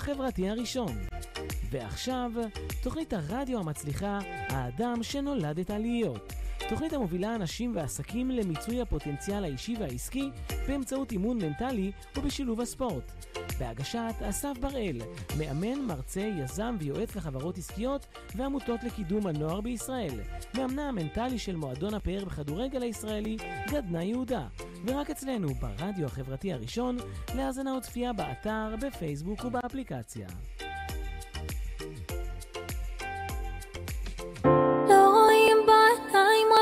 החברתי הראשון. ועכשיו, תוכנית הרדיו המצליחה, האדם שנולדת להיות. תוכנית המובילה אנשים ועסקים למיצוי הפוטנציאל האישי והעסקי באמצעות אימון מנטלי ובשילוב הספורט. בהגשת אסף בראל, מאמן, מרצה, יזם ויועץ לחברות עסקיות ועמותות לקידום הנוער בישראל. מאמנה המנטלי של מועדון הפאר בכדורגל הישראלי, גדנה יהודה. ורק אצלנו, ברדיו החברתי הראשון, להאזנה וצפייה באתר, בפייסבוק ובאפליקציה.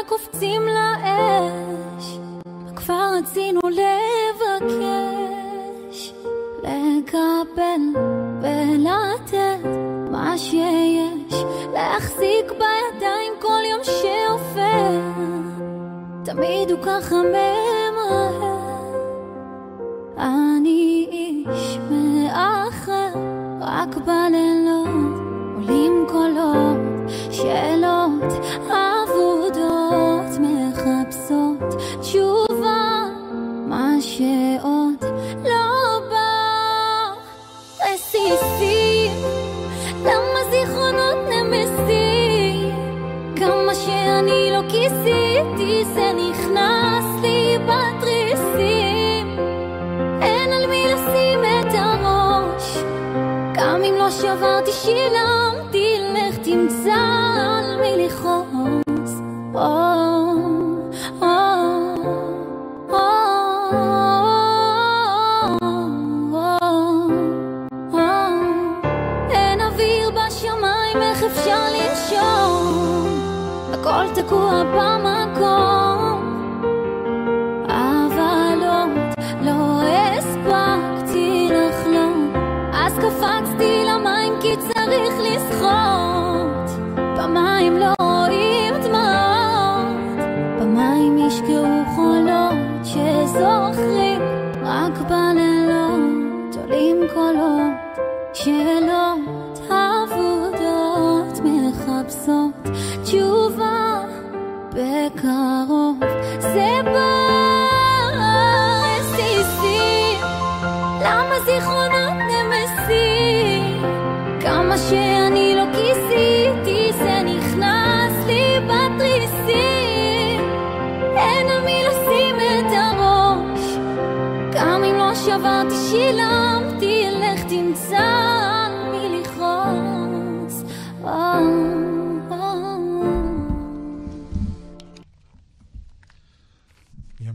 קופצים לאש, כבר רצינו לבקש, לקבל ולתת מה שיש, להחזיק בידיים כל יום שעובר, תמיד הוא ככה ממהר. אני איש מאחר, רק בלילות עולים קולות, שאלות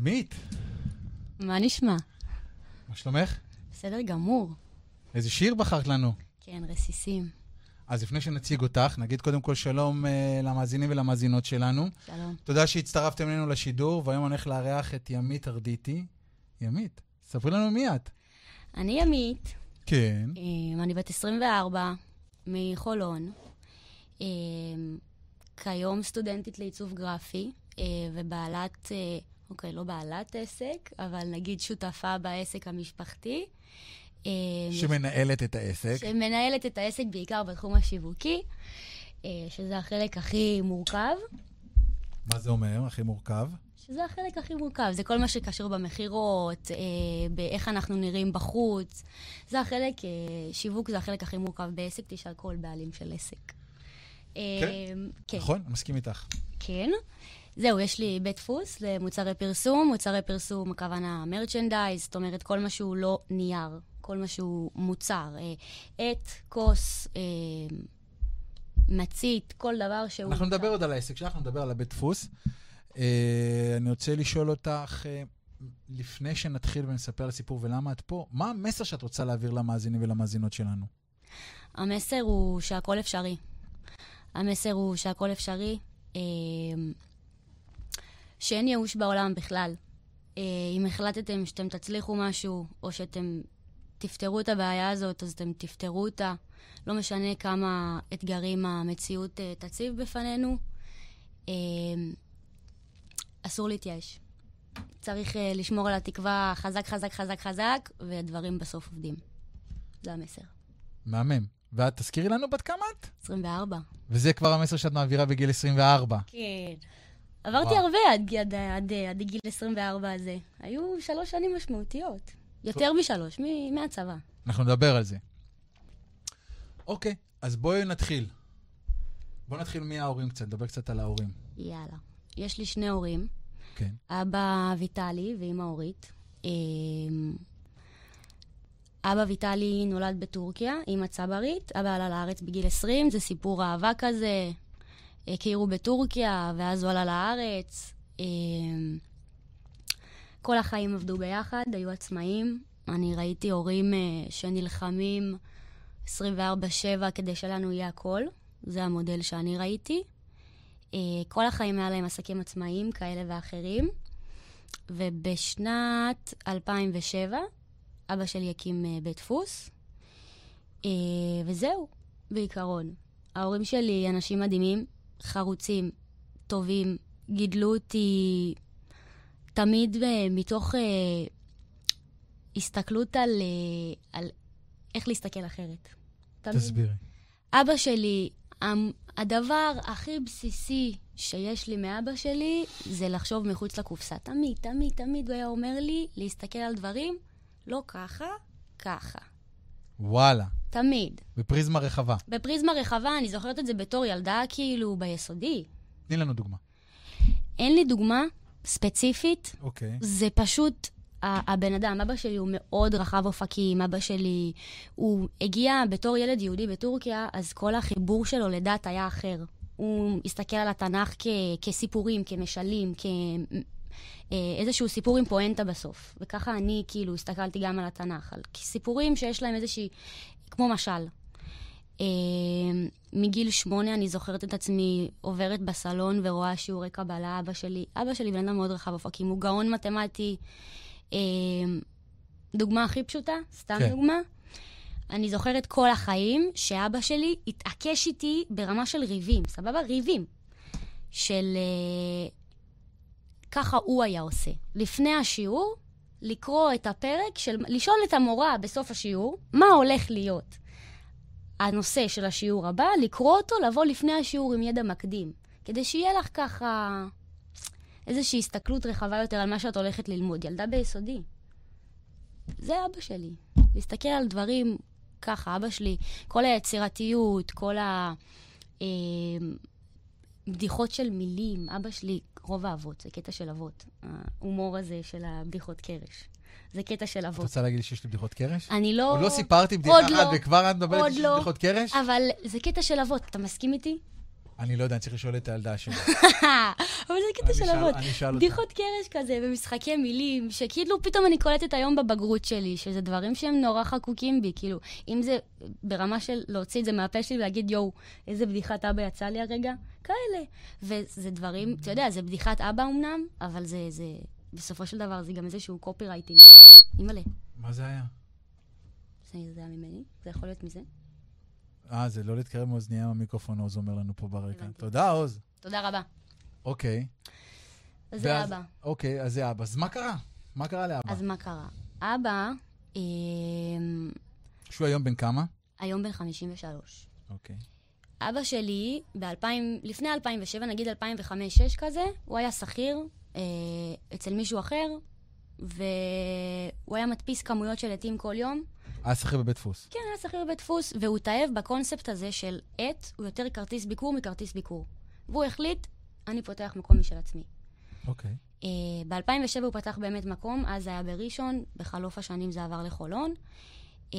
ימית, מה נשמע? מה שלומך? בסדר גמור. איזה שיר בחרת לנו? כן, רסיסים. אז לפני שנציג אותך, נגיד קודם כל שלום uh, למאזינים ולמאזינות שלנו. שלום. תודה שהצטרפתם אלינו לשידור, והיום אני הולך לארח את ימית ארדיטי. ימית, ספרי לנו מי את. אני ימית, כן. אמ, אני בת 24, מחולון. אמ, כיום סטודנטית לעיצוב גרפי, אה, ובעלת, אה, אוקיי, לא בעלת עסק, אבל נגיד שותפה בעסק המשפחתי. אמ, שמנהלת את העסק. שמנהלת את העסק בעיקר בתחום השיווקי, אה, שזה החלק הכי מורכב. מה זה אומר, הכי מורכב? שזה החלק הכי מורכב, זה כל מה שקשור במכירות, אה, באיך אנחנו נראים בחוץ. זה החלק, אה, שיווק זה החלק הכי מורכב בעסק, תשאל כל בעלים של עסק. אה, כן. נכון, אני מסכים איתך. כן. זהו, יש לי בית דפוס למוצרי פרסום. מוצרי פרסום, הכוונה מרצ'נדייז, זאת אומרת, כל מה שהוא לא נייר, כל מה שהוא מוצר. אה, עט, כוס, אה, מצית, כל דבר שהוא... אנחנו מוצר. נדבר עוד על העסק שלך, נדבר על הבית דפוס. אה, אני רוצה לשאול אותך, לפני שנתחיל ונספר לסיפור ולמה את פה, מה המסר שאת רוצה להעביר למאזינים ולמאזינות שלנו? המסר הוא שהכל אפשרי. המסר הוא שהכל אפשרי, שאין ייאוש בעולם בכלל. אה, אם החלטתם שאתם תצליחו משהו, או שאתם תפתרו את הבעיה הזאת, אז אתם תפתרו אותה. לא משנה כמה אתגרים המציאות אה, תציב בפנינו. אה, אסור להתייאש. צריך אה, לשמור על התקווה חזק, חזק, חזק, חזק, והדברים בסוף עובדים. זה המסר. מהמם. ואת תזכירי לנו בת כמה את? 24. וזה כבר המסר שאת מעבירה בגיל 24. כן. עברתי. הרבה עד, עד, עד, עד גיל 24 הזה. היו שלוש שנים משמעותיות. יותר משלוש, מ- מהצבא. אנחנו נדבר על זה. אוקיי, אז בואי נתחיל. בואו נתחיל מההורים קצת, נדבר קצת על ההורים. יאללה. יש לי שני הורים, כן. אבא ויטלי ואימא אורית. אמ, אבא ויטלי נולד בטורקיה, אימא צברית, אבא עלה לארץ בגיל 20, זה סיפור אהבה כזה. הכירו בטורקיה, ואז הוא עלה לארץ. אמ, כל החיים עבדו ביחד, היו עצמאים. אני ראיתי הורים אה, שנלחמים 24-7 כדי שלנו יהיה הכל. זה המודל שאני ראיתי. אה, כל החיים היה להם עסקים עצמאיים כאלה ואחרים. ובשנת 2007 אבא שלי הקים אה, בית דפוס, אה, וזהו, בעיקרון. ההורים שלי אנשים מדהימים, חרוצים, טובים, גידלו אותי תמיד אה, מתוך אה, הסתכלות על, אה, על איך להסתכל אחרת. תמיד. תסבירי. אבא שלי, הדבר הכי בסיסי שיש לי מאבא שלי זה לחשוב מחוץ לקופסה. תמיד, תמיד, תמיד הוא היה אומר לי להסתכל על דברים לא ככה, ככה. וואלה, תמיד. בפריזמה רחבה. בפריזמה רחבה, אני זוכרת את זה בתור ילדה כאילו ביסודי. תני לנו דוגמה. אין לי דוגמה ספציפית, אוקיי. זה פשוט הבן אדם, אבא שלי הוא מאוד רחב אופקים, אבא שלי, הוא הגיע בתור ילד יהודי בטורקיה, אז כל החיבור שלו לדת היה אחר. הוא הסתכל על התנ"ך כ- כסיפורים, כמשלים, כאיזשהו סיפור עם פואנטה בסוף. וככה אני כאילו הסתכלתי גם על התנ"ך, על סיפורים שיש להם איזושהי, כמו משל. אה, מגיל שמונה אני זוכרת את עצמי עוברת בסלון ורואה שיעורי קבלה, אבא שלי, אבא שלי בן אדם מאוד רחב אופקים, הוא גאון מתמטי. אה, דוגמה הכי פשוטה, סתם כן. דוגמה. אני זוכרת כל החיים שאבא שלי התעקש איתי ברמה של ריבים, סבבה? ריבים. של... אה, ככה הוא היה עושה. לפני השיעור, לקרוא את הפרק של... לשאול את המורה בסוף השיעור, מה הולך להיות הנושא של השיעור הבא, לקרוא אותו, לבוא לפני השיעור עם ידע מקדים. כדי שיהיה לך ככה איזושהי הסתכלות רחבה יותר על מה שאת הולכת ללמוד. ילדה ביסודי. זה אבא שלי. להסתכל על דברים ככה, אבא שלי, כל היצירתיות, כל הבדיחות של מילים, אבא שלי, רוב האבות, זה קטע של אבות. ההומור הזה של הבדיחות קרש. זה קטע של את אבות. רוצה להגיד לי שיש לי בדיחות קרש? אני לא... עוד לא סיפרתי בדיחה עוד לא. וכבר את מדברת שיש לא. בדיחות קרש? אבל זה קטע של אבות, אתה מסכים איתי? אני לא יודע, אני צריך לשאול את הילדה שלי. אבל זה קטע של אבות. אני אשאל אותה. בדיחות קרש כזה, במשחקי מילים, שכאילו פתאום אני קולטת היום בבגרות שלי, שזה דברים שהם נורא חקוקים בי, כאילו, אם זה ברמה של להוציא את זה מהפה שלי ולהגיד, יואו, איזה בדיחת אבא יצא לי הרגע, כאלה. וזה דברים, אתה יודע, זה בדיחת אבא אמנם, אבל זה, זה, בסופו של דבר, זה גם איזשהו קופי רייטינג. אימא'לה, מה זה היה? זה היה ממני? זה יכול להיות מזה? אה, זה לא להתקרב מאוזנייה המיקרופון, עוז אומר לנו פה ברקע. תודה, עוז. תודה רבה. אוקיי. אז זה אבא. אוקיי, אז זה אבא. אז מה קרה? מה קרה לאבא? אז מה קרה? אבא, אמ, שהוא היום בן כמה? היום בן 53. אוקיי. אבא שלי, ב-2000, לפני 2007, נגיד 2005-2006 כזה, הוא היה שכיר אה, אצל מישהו אחר, והוא היה מדפיס כמויות של עטים כל יום. היה שכיר בבית דפוס. כן, היה שכיר בבית דפוס, והוא התאהב בקונספט הזה של עט הוא יותר כרטיס ביקור מכרטיס ביקור. והוא החליט, אני פותח מקום משל עצמי. אוקיי. Uh, ב-2007 הוא פתח באמת מקום, אז זה היה בראשון, בחלוף השנים זה עבר לחולון. Uh,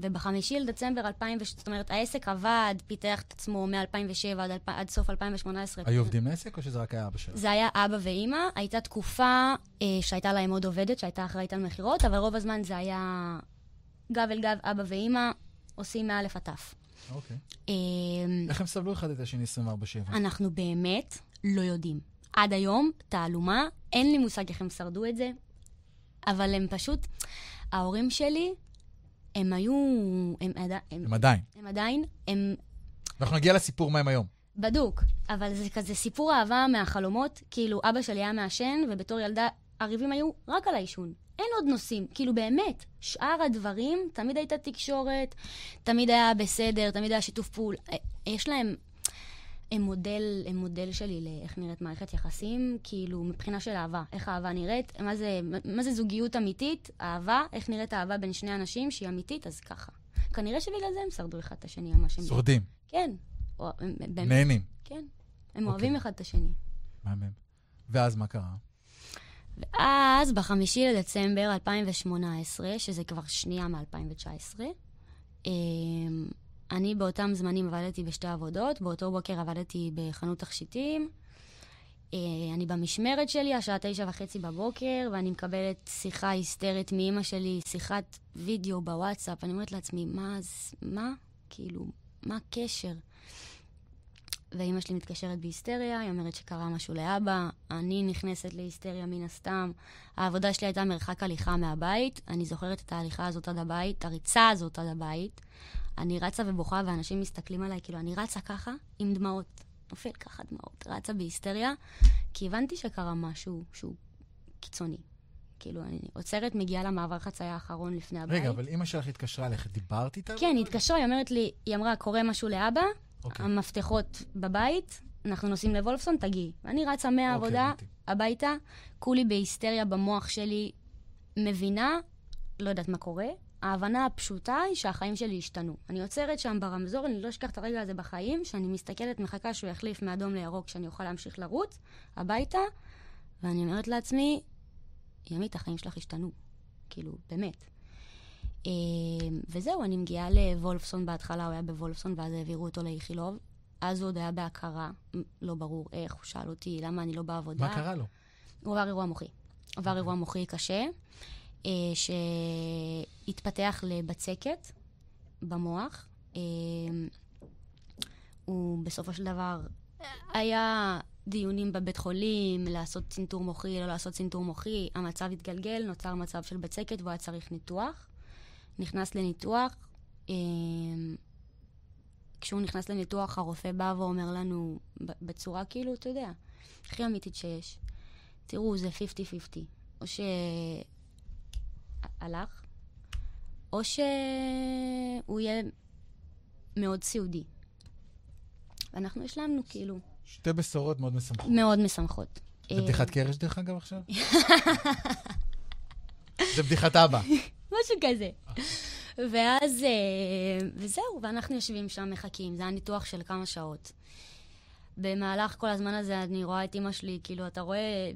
ובחמישי לדצמבר 2000, זאת אומרת, העסק עבד, פיתח את עצמו מ-2007 עד, עד סוף 2018. היו עובדים לעסק או שזה רק היה אבא שלך? זה היה אבא ואימא. הייתה תקופה אה, שהייתה להם עוד עובדת שהייתה אחראית על מכירות, אבל רוב הזמן זה היה גב אל גב, אבא ואימא עושים מאלף עד תף. אוקיי. אה, איך הם סבלו אחד את השני 24/7? אנחנו באמת לא יודעים. עד היום, תעלומה, אין לי מושג איך הם שרדו את זה, אבל הם פשוט, ההורים שלי, הם היו, הם, עדי- הם, הם עדיין. הם עדיין, הם אנחנו נגיע לסיפור מה הם היום. בדוק, אבל זה כזה סיפור אהבה מהחלומות, כאילו אבא שלי היה מעשן, ובתור ילדה הריבים היו רק על העישון. אין עוד נושאים. כאילו, באמת, שאר הדברים, תמיד הייתה תקשורת, תמיד היה בסדר, תמיד היה שיתוף פעולה. אה, יש להם... הם מודל, הם מודל שלי לאיך נראית מערכת יחסים, כאילו, מבחינה של אהבה. איך אהבה נראית, מה זה, מה זה זוגיות אמיתית, אהבה, איך נראית אהבה בין שני אנשים שהיא אמיתית, אז ככה. כנראה שבגלל זה הם שרדו אחד את השני, ממש הם... שורדים, כן. נהנים. כן. הם אוקיי. אוהבים אחד את השני. מהמם. ואז מה קרה? ואז, בחמישי לדצמבר 2018, שזה כבר שנייה מ-2019, אני באותם זמנים עבדתי בשתי עבודות, באותו בוקר עבדתי בחנות תכשיטים. אה, אני במשמרת שלי, השעה תשע וחצי בבוקר, ואני מקבלת שיחה היסטרית מאימא שלי, שיחת וידאו בוואטסאפ. אני אומרת לעצמי, מה, מה? כאילו, מה הקשר? ואימא שלי מתקשרת בהיסטריה, היא אומרת שקרה משהו לאבא, אני נכנסת להיסטריה מן הסתם. העבודה שלי הייתה מרחק הליכה מהבית, אני זוכרת את ההליכה הזאת עד הבית, הריצה הזאת עד הבית. אני רצה ובוכה ואנשים מסתכלים עליי, כאילו, אני רצה ככה, עם דמעות. נופל ככה דמעות, רצה בהיסטריה, כי הבנתי שקרה משהו שהוא קיצוני. כאילו, אני עוצרת, מגיעה למעבר חצייה האחרון לפני הבית. רגע, אבל אימא שלך התקשרה אליך, דיברת איתה? כן, היא התקשרה, היא אומרת לי, היא אמרה, קורה משהו לאבא, אוקיי. המפתחות בבית, אנחנו נוסעים לוולפסון, תגיעי. ואני רצה מהעבודה הבנתי. הביתה, כולי בהיסטריה במוח שלי, מבינה, לא יודעת מה קורה. ההבנה הפשוטה היא שהחיים שלי השתנו. אני עוצרת שם ברמזור, אני לא אשכח את הרגע הזה בחיים, שאני מסתכלת, מחכה שהוא יחליף מאדום לירוק, שאני אוכל להמשיך לרוץ, הביתה, ואני אומרת לעצמי, ימית, החיים שלך השתנו. כאילו, באמת. אה, וזהו, אני מגיעה לוולפסון בהתחלה, הוא היה בוולפסון, ואז העבירו אותו לאיכילוב. אז הוא עוד היה בהכרה, לא ברור איך, הוא שאל אותי למה אני לא בעבודה. מה קרה לו? הוא עבר אירוע מוחי. עבר אירוע מוחי קשה, אה, שהתפתח לבצקת במוח. אה, הוא בסופו של דבר, היה דיונים בבית חולים, לעשות צנתור מוחי, לא לעשות צנתור מוחי, המצב התגלגל, נוצר מצב של בצקת והוא היה צריך ניתוח. נכנס לניתוח, אה, כשהוא נכנס לניתוח, הרופא בא ואומר לנו בצורה כאילו, אתה יודע, הכי אמיתית שיש. תראו, זה 50-50. או שהלך, או שהוא יהיה מאוד סיעודי. ואנחנו השלמנו, כאילו, שתי בשורות מאוד משמחות. מאוד משמחות. זה אה, בדיחת קרש דרך אגב עכשיו? זה בדיחת אבא. משהו כזה. ואז, אה, וזהו, ואנחנו יושבים שם, מחכים. זה היה ניתוח של כמה שעות. במהלך כל הזמן הזה אני רואה את אימא שלי, כאילו, אתה רואה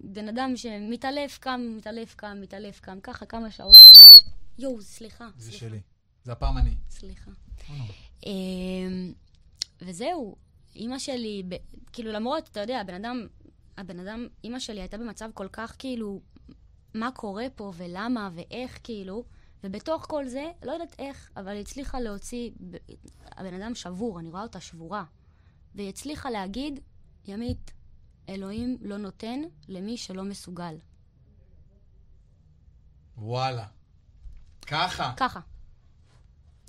בן אדם שמתעלף, קם, מתעלף, קם, מתעלף, קם, ככה כמה שעות טובות. יואו, סליחה. זה סליחה, שלי. זה הפעם אני. סליחה. לא. אמ, וזהו, אימא שלי, כאילו למרות, אתה יודע, הבן אדם, הבן אדם, אימא שלי הייתה במצב כל כך כאילו, מה קורה פה ולמה ואיך, כאילו, ובתוך כל זה, לא יודעת איך, אבל היא הצליחה להוציא, הבן אדם שבור, אני רואה אותה שבורה, והיא הצליחה להגיד, ימית, אלוהים לא נותן למי שלא מסוגל. וואלה. ככה. ככה.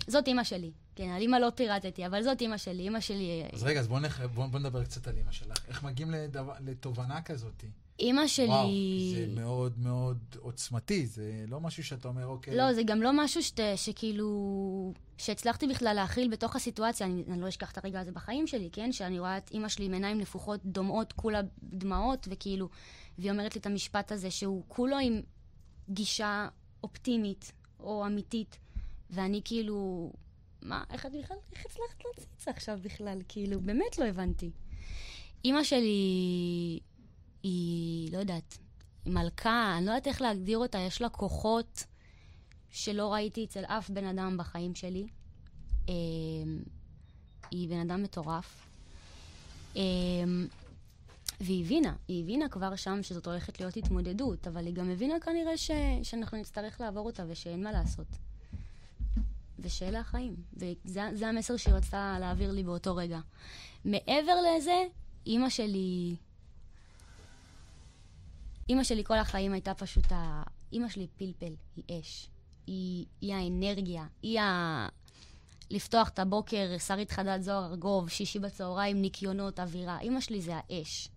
זאת אימא שלי. כן, על אימא לא פירטתי, אבל זאת אימא שלי. אימא שלי... אז רגע, אז בוא נח- בוא בוא נדבר קצת על אמא שלך. איך מגיעים לדבר- לתובנה כזאת? אימא שלי... וואו, זה מאוד מאוד עוצמתי, זה לא משהו שאתה אומר, אוקיי. לא, זה גם לא משהו שת, שכאילו... שהצלחתי בכלל להכיל בתוך הסיטואציה. אני, אני לא אשכח את הרגע הזה בחיים שלי, כן? שאני רואה את אימא שלי עם עיניים נפוחות, דומעות, כולה דמעות, וכאילו... והיא אומרת לי את המשפט הזה, שהוא כולו עם גישה אופטימית או אמיתית, ואני כאילו... מה, איך את בכלל, איך הצלחת להציץ עכשיו בכלל? כאילו, באמת לא הבנתי. אימא שלי היא, לא יודעת, מלכה, אני לא יודעת איך להגדיר אותה, יש לה כוחות שלא ראיתי אצל אף בן אדם בחיים שלי. אמ, היא בן אדם מטורף. אמ, והיא הבינה, היא הבינה כבר שם שזאת הולכת להיות התמודדות, אבל היא גם הבינה כנראה ש... שאנחנו נצטרך לעבור אותה ושאין מה לעשות. ושאלה החיים. וזה זה המסר שהיא רצתה להעביר לי באותו רגע. מעבר לזה, אימא שלי... אימא שלי כל החיים הייתה פשוט ה... אימא שלי פלפל, היא אש. היא, היא האנרגיה, היא ה... לפתוח את הבוקר, שרית חדד זוהר ארגוב, שישי בצהריים, ניקיונות, אווירה. אימא שלי זה האש.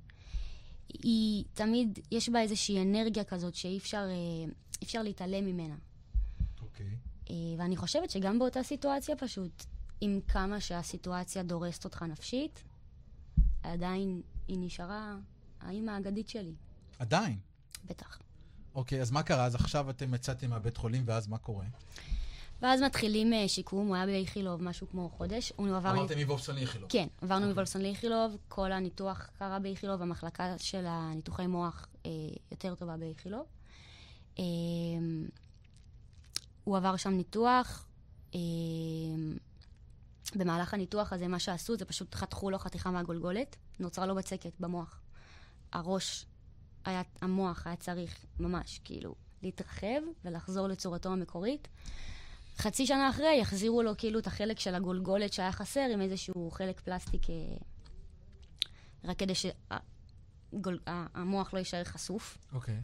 היא תמיד, יש בה איזושהי אנרגיה כזאת שאי אפשר, אה, אפשר להתעלם ממנה. אוקיי. אה, ואני חושבת שגם באותה סיטואציה פשוט, עם כמה שהסיטואציה דורסת אותך נפשית, עדיין היא נשארה האימא האגדית שלי, עדיין. בטח. אוקיי, אז מה קרה? אז עכשיו אתם יצאתם מהבית חולים, ואז מה קורה? ואז מתחילים אה, שיקום, הוא היה באיכילוב משהו כמו חודש. הוא עבר... עברתם מוולפסון לאיכילוב. כן, עברנו אוקיי. מוולפסון לאיכילוב, כל הניתוח קרה באיכילוב, המחלקה של הניתוחי מוח אה, יותר טובה באיכילוב. אה, הוא עבר שם ניתוח. אה, במהלך הניתוח הזה, מה שעשו זה פשוט חתכו לו חתיכה מהגולגולת, נוצרה לו בצקת במוח. הראש, היה, המוח היה צריך ממש כאילו להתרחב ולחזור לצורתו המקורית. חצי שנה אחרי יחזירו לו כאילו את החלק של הגולגולת שהיה חסר עם איזשהו חלק פלסטיק, אה, רק כדי שהמוח לא יישאר חשוף. אוקיי.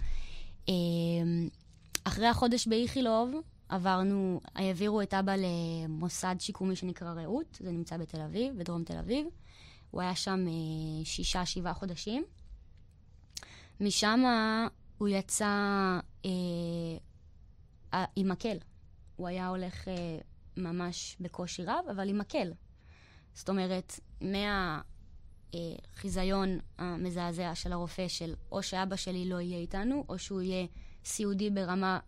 אה, אחרי החודש באיכילוב, עברנו, העבירו את אבא למוסד שיקומי שנקרא רעות, זה נמצא בתל אביב, בדרום תל אביב. הוא היה שם אה, שישה, שבעה חודשים. משם הוא יצא אה, אה, עם מקל. הוא היה הולך אה, ממש בקושי רב, אבל עם מקל. זאת אומרת, מהחיזיון המזעזע של הרופא של או שאבא שלי לא יהיה איתנו, או שהוא יהיה סיעודי ברמה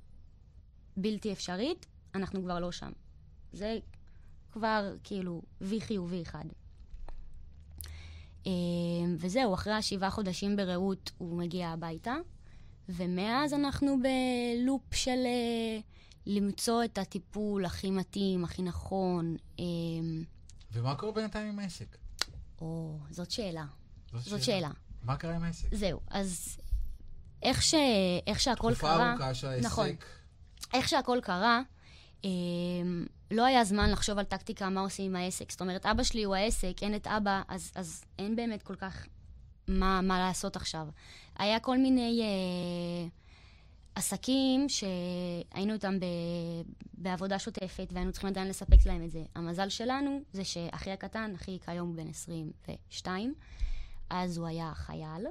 בלתי אפשרית, אנחנו כבר לא שם. זה כבר כאילו וי חיובי אחד. אה, וזהו, אחרי השבעה חודשים ברעות הוא מגיע הביתה, ומאז אנחנו בלופ של אה, למצוא את הטיפול הכי מתאים, הכי נכון. אה, ומה קורה בינתיים עם העסק? או, זאת שאלה. זאת שאלה. מה קרה עם העסק? זהו, אז איך, ש... איך שהכל תקופה קרה... ארוכה שהעסק... נכון. איך שהכל קרה, לא היה זמן לחשוב על טקטיקה מה עושים עם העסק. זאת אומרת, אבא שלי הוא העסק, אין את אבא, אז, אז אין באמת כל כך מה, מה לעשות עכשיו. היה כל מיני אה, עסקים שהיינו איתם ב, בעבודה שוטפת והיינו צריכים עדיין לספק להם את זה. המזל שלנו זה שאחי הקטן, אחי כיום הוא בן 22, אז הוא היה חייל,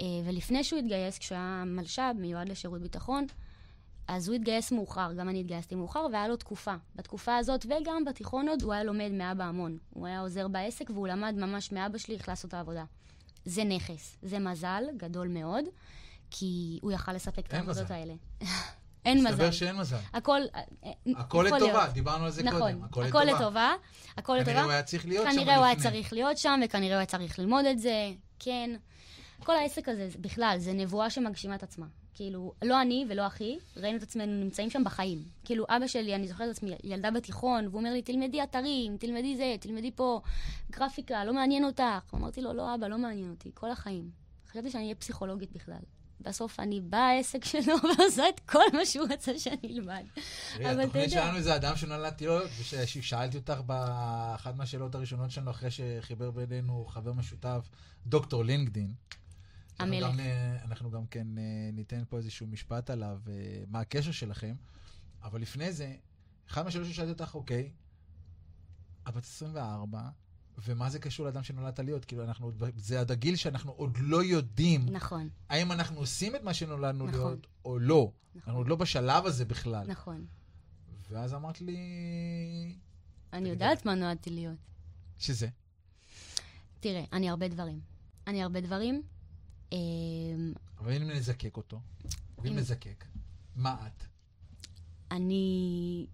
אה, ולפני שהוא התגייס, כשהוא היה מלש"ב, מיועד לשירות ביטחון, אז הוא התגייס מאוחר, גם אני התגייסתי מאוחר, והיה לו תקופה. בתקופה הזאת, וגם בתיכון עוד, הוא היה לומד מאבא המון. הוא היה עוזר בעסק, והוא למד ממש מאבא שלי איך לעשות את העבודה. זה נכס, זה מזל גדול מאוד, כי הוא יכל לספק את העבודות מזל. האלה. אין מזל. מסתבר שאין מזל. הכל... הכל לטובה, להיות. דיברנו על זה נכון, קודם. הכל הכל לטובה. לטובה. הכל לטובה. כנראה הוא היה צריך להיות שם כנראה הוא היה לפני. צריך להיות שם, וכנראה הוא היה צריך ללמוד את זה, כן. כל העסק הזה, זה- בכלל, זה נבואה שמגשימה את עצמה. כאילו, לא אני ולא אחי, ראינו את עצמנו נמצאים שם בחיים. כאילו, אבא שלי, אני זוכרת את עצמי, ילדה בתיכון, והוא אומר לי, תלמדי אתרים, תלמדי זה, תלמדי פה גרפיקה, לא מעניין אותך. אמרתי לו, לא, אבא, לא מעניין אותי, כל החיים. חשבתי שאני אהיה פסיכולוגית בכלל. בסוף אני באה העסק שלו ועושה את כל מה שהוא רצה שאני אלמד. התוכנית. שלנו זה אדם שנולדתי לו, וששאלתי אותך באחת מהשאלות הראשונות שלנו, אחרי שחיבר בינינו חבר משותף, דוקטור לינקדין. המלך. גם, אה, אנחנו גם כן אה, ניתן פה איזשהו משפט עליו, אה, מה הקשר שלכם. אבל לפני זה, אחד מהשאלות ששאלתי אותך, אוקיי, את בת 24, ומה זה קשור לאדם שנולדת להיות? כאילו, אנחנו, זה עד הגיל שאנחנו עוד לא יודעים נכון, האם אנחנו עושים את מה שנולדנו נכון. להיות או לא. אנחנו נכון, עוד לא בשלב הזה בכלל. נכון. ואז אמרת לי אני יודעת מה נועדתי להיות. שזה. תראה, אני הרבה דברים. אני הרבה דברים. אמ, אבל אם נזקק אותו, אם- נזקק, מה את? אני...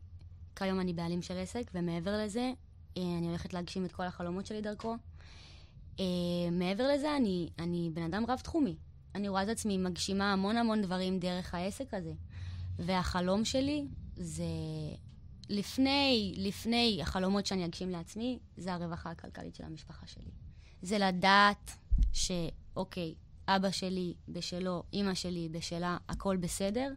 כיום אני בעלים של עסק, ומעבר לזה, אה, אני הולכת להגשים את כל החלומות שלי דרכו. אה, מעבר לזה, אני, אני בן אדם רב-תחומי. אני רואה את עצמי מגשימה המון המון דברים דרך העסק הזה. והחלום שלי זה... לפני, לפני החלומות שאני אגשים לעצמי, זה הרווחה הכלכלית של המשפחה שלי. זה לדעת שאוקיי, אבא שלי בשלו, אימא שלי בשלה, הכל בסדר.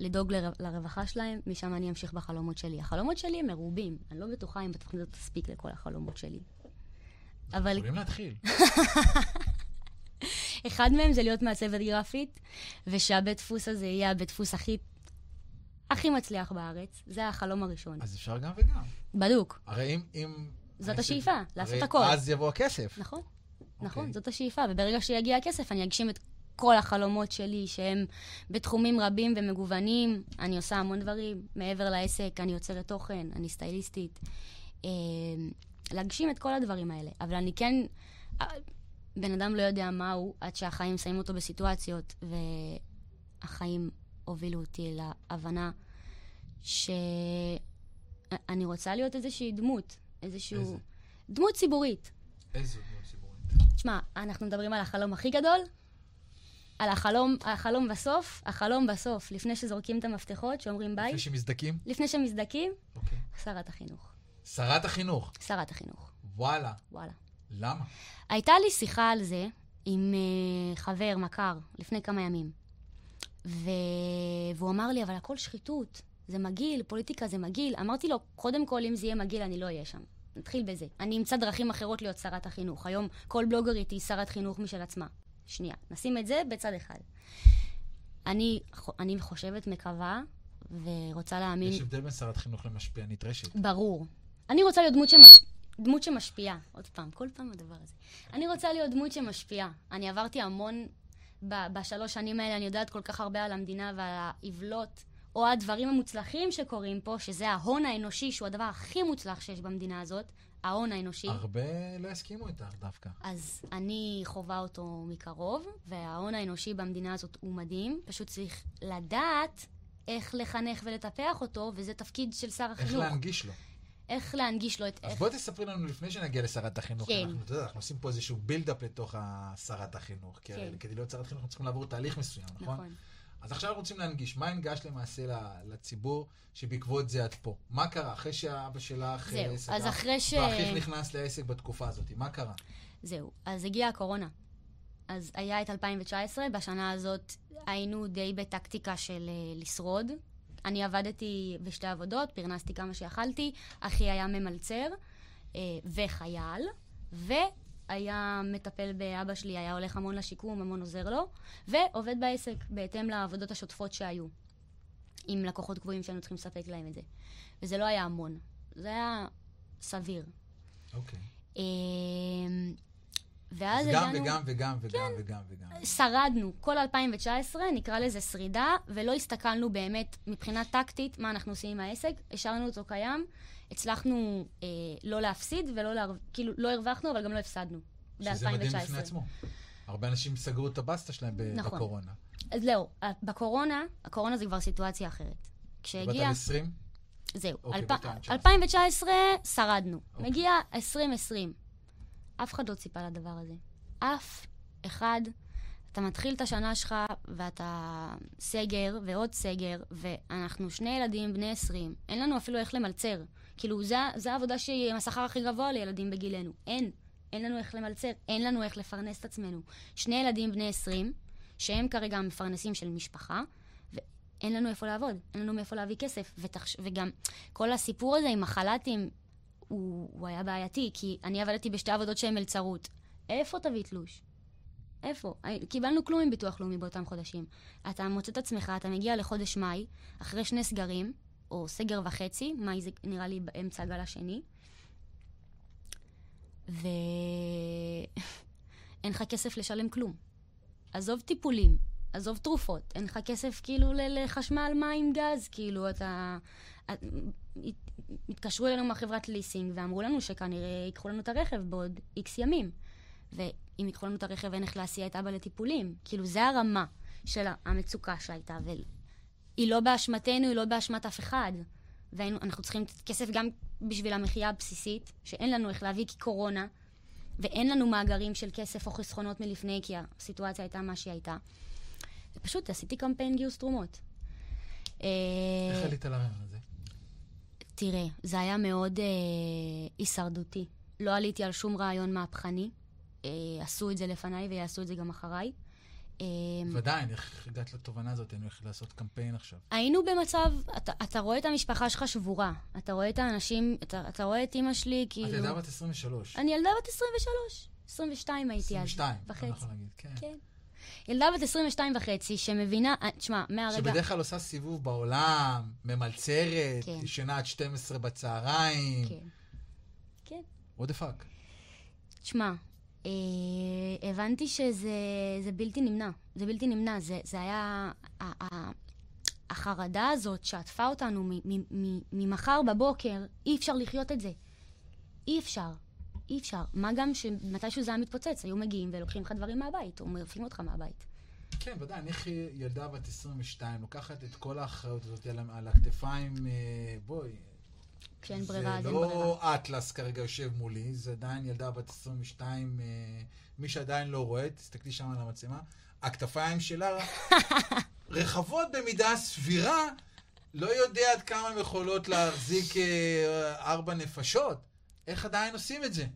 לדאוג לר... לרווחה שלהם, משם אני אמשיך בחלומות שלי. החלומות שלי הם מרובים, אני לא בטוחה אם בתוכנית הזאת תספיק לכל החלומות שלי. אבל יכולים להתחיל. אחד מהם זה להיות מעצבת גרפית, ושהבית דפוס הזה יהיה הבית דפוס הכי, הכי מצליח בארץ. זה החלום הראשון. אז אפשר גם וגם. בדוק, הרי אם... אם זאת השאיפה, לעשות הרי הכל. אז יבוא הכסף. נכון, אוקיי. נכון, זאת השאיפה. וברגע שיגיע הכסף, אני אגשים את כל החלומות שלי, שהם בתחומים רבים ומגוונים. אני עושה המון דברים מעבר לעסק, אני יוצרת תוכן, אני סטייליסטית. אה, להגשים את כל הדברים האלה. אבל אני כן... אה, בן אדם לא יודע מה הוא עד שהחיים שמים אותו בסיטואציות, והחיים הובילו אותי להבנה שאני רוצה להיות איזושהי דמות, איזשהו... איזה? דמות ציבורית. איזו דמות. תשמע, אנחנו מדברים על החלום הכי גדול, על החלום, החלום בסוף, החלום בסוף, לפני שזורקים את המפתחות, שאומרים ביי, לפני שמזדכים? לפני שמזדכים, אוקיי. שרת החינוך. שרת החינוך. שרת החינוך, וואלה. וואלה. למה? הייתה לי שיחה על זה עם uh, חבר, מכר, לפני כמה ימים. ו... והוא אמר לי, אבל הכל שחיתות, זה מגעיל, פוליטיקה זה מגעיל. אמרתי לו, קודם כל, אם זה יהיה מגעיל, אני לא אהיה שם. נתחיל בזה. אני אמצא דרכים אחרות להיות שרת החינוך. היום כל בלוגרית היא שרת חינוך משל עצמה. שנייה, נשים את זה בצד אחד. אני, אני חושבת, מקווה, ורוצה להאמין... יש הבדל בין שרת חינוך למשפיענית רשת. ברור. אני רוצה להיות דמות, שמש... דמות שמשפיעה. עוד פעם, כל פעם הדבר הזה. אני רוצה להיות דמות שמשפיעה. אני עברתי המון ב- בשלוש שנים האלה, אני יודעת כל כך הרבה על המדינה ועל העוולות, או הדברים המוצלחים שקורים פה, שזה ההון האנושי, שהוא הדבר הכי מוצלח שיש במדינה הזאת, ההון האנושי. הרבה לא יסכימו איתך דווקא. אז אני חווה אותו מקרוב, וההון האנושי במדינה הזאת הוא מדהים. פשוט צריך לדעת איך לחנך ולטפח אותו, וזה תפקיד של שר החינוך. איך להנגיש לו. איך להנגיש לו את... אז איך... בואי תספרי לנו לפני שנגיע לשרת החינוך. כן. אנחנו, אתה יודע, אנחנו עושים פה איזשהו בילדאפ לתוך שרת החינוך. כן. כדי להיות שרת חינוך אנחנו צריכים לעבור תהליך מסוים, נכון? נכון. אז עכשיו רוצים להנגיש. מה הנגשת למעשה לציבור שבעקבות זה את פה? מה קרה? אחרי שאבא שלך זהו, אה, סגר, אז אחרי ש- ואחיך נכנס לעסק בתקופה הזאת, מה קרה? זהו, אז הגיעה הקורונה. אז היה את 2019, בשנה הזאת היינו די בטקטיקה של uh, לשרוד. אני עבדתי בשתי עבודות, פרנסתי כמה שיכלתי, אחי היה ממלצר uh, וחייל, והיה מטפל באבא שלי, היה הולך המון לשיקום, המון עוזר לו, ועובד בעסק, בהתאם לעבודות השוטפות שהיו, עם לקוחות קבועים שהיינו צריכים לספק להם את זה. וזה לא היה המון, זה היה סביר. אוקיי. אמ, ואז אז גם הגענו, וגם וגם וגם וגם וגם. שרדנו כל 2019, נקרא לזה שרידה, ולא הסתכלנו באמת מבחינה טקטית מה אנחנו עושים עם העסק, השארנו אותו קיים, הצלחנו אה, לא להפסיד ולא, להר... כאילו, לא הרווחנו, אבל גם לא הפסדנו שזה מדהים בפני ב-2019. עצמו. הרבה אנשים סגרו את הבסטה שלהם ב- נכון. בקורונה. אז לא, בקורונה, הקורונה זה כבר סיטואציה אחרת. דיברת כשהגיע, על 20? זהו, אוקיי, אלפ... ב-2019. 2019 שרדנו. אוקיי. מגיע 2020. אף אחד לא ציפה לדבר הזה. אף אחד. אתה מתחיל את השנה שלך ואתה סגר ועוד סגר, ואנחנו שני ילדים בני 20, אין לנו אפילו איך למלצר. כאילו, זה, זה העבודה שהיא עם השכר הכי גבוה לילדים בגילנו. אין. אין לנו איך למלצר, אין לנו איך לפרנס את עצמנו. שני ילדים בני 20, שהם כרגע המפרנסים של משפחה, ואין לנו איפה לעבוד, אין לנו מאיפה להביא כסף. ותחש... וגם כל הסיפור הזה עם החל"תים, הוא, הוא היה בעייתי, כי אני עבדתי בשתי עבודות שהן מלצרות. איפה תביא תלוש? איפה? הי- קיבלנו כלום עם ביטוח לאומי באותם חודשים. אתה מוצא את עצמך, אתה מגיע לחודש מאי, אחרי שני סגרים, או סגר וחצי, מאי זה נראה לי באמצע הגל השני, ואין לך כסף לשלם כלום. עזוב טיפולים, עזוב תרופות, אין לך כסף כאילו לחשמל, מים, גז, כאילו אתה... את- התקשרו אלינו מהחברת ליסינג ואמרו לנו שכנראה ייקחו לנו את הרכב בעוד איקס ימים. ואם ייקחו לנו את הרכב אין איך להסיע את אבא לטיפולים. כאילו, זה הרמה של המצוקה שהייתה, והיא לא באשמתנו, היא לא באשמת אף אחד. ואנחנו צריכים כסף גם בשביל המחיה הבסיסית, שאין לנו איך להביא כי קורונה, ואין לנו מאגרים של כסף או חסכונות מלפני, כי הסיטואציה הייתה מה שהיא הייתה. ופשוט עשיתי קמפיין גיוס תרומות. אה, איך עלית לרעיון הזה? תראה, זה היה מאוד אה, הישרדותי. לא עליתי על שום רעיון מהפכני. אה, עשו את זה לפניי ויעשו את זה גם אחריי. אה, ועדיין, איך הגעת לתובנה הזאת? אני הולך לעשות קמפיין עכשיו. היינו במצב, אתה, אתה רואה את המשפחה שלך שבורה. אתה רואה את האנשים, אתה, אתה רואה את אימא שלי, כאילו... את ילדה בת 23. אני ילדה בת 23. 22 הייתי אז. 22, וחצי. אני יכול להגיד, כן. כן. ילדה בת 22 וחצי, שמבינה, אה, תשמע, מהרגע... שבדרך כלל עושה סיבוב בעולם, ממלצרת, כן. ישנה עד 12 בצהריים. כן. כן. what the fuck. תשמע, הבנתי שזה זה בלתי נמנע. זה בלתי נמנע. זה, זה היה... החרדה הזאת שעטפה אותנו ממחר בבוקר, אי אפשר לחיות את זה. אי אפשר. אי אפשר. מה גם שמתישהו זה היה מתפוצץ, היו מגיעים ולוקחים לך דברים מהבית, או מרפים אותך מהבית. כן, ודאי, אני ילדה בת 22, לוקחת את כל האחריות הזאת על, על הכתפיים, אה, בואי. כשאין ברירה, אז זה אין ברירה. לא אטלס כרגע יושב מולי, זה עדיין ילדה בת 22, אה, מי שעדיין לא רואה, תסתכלי שם על המצלמה, הכתפיים שלה רחבות במידה סבירה, לא יודע עד כמה הן יכולות להחזיק אה, ארבע נפשות. איך עדיין עושים את זה?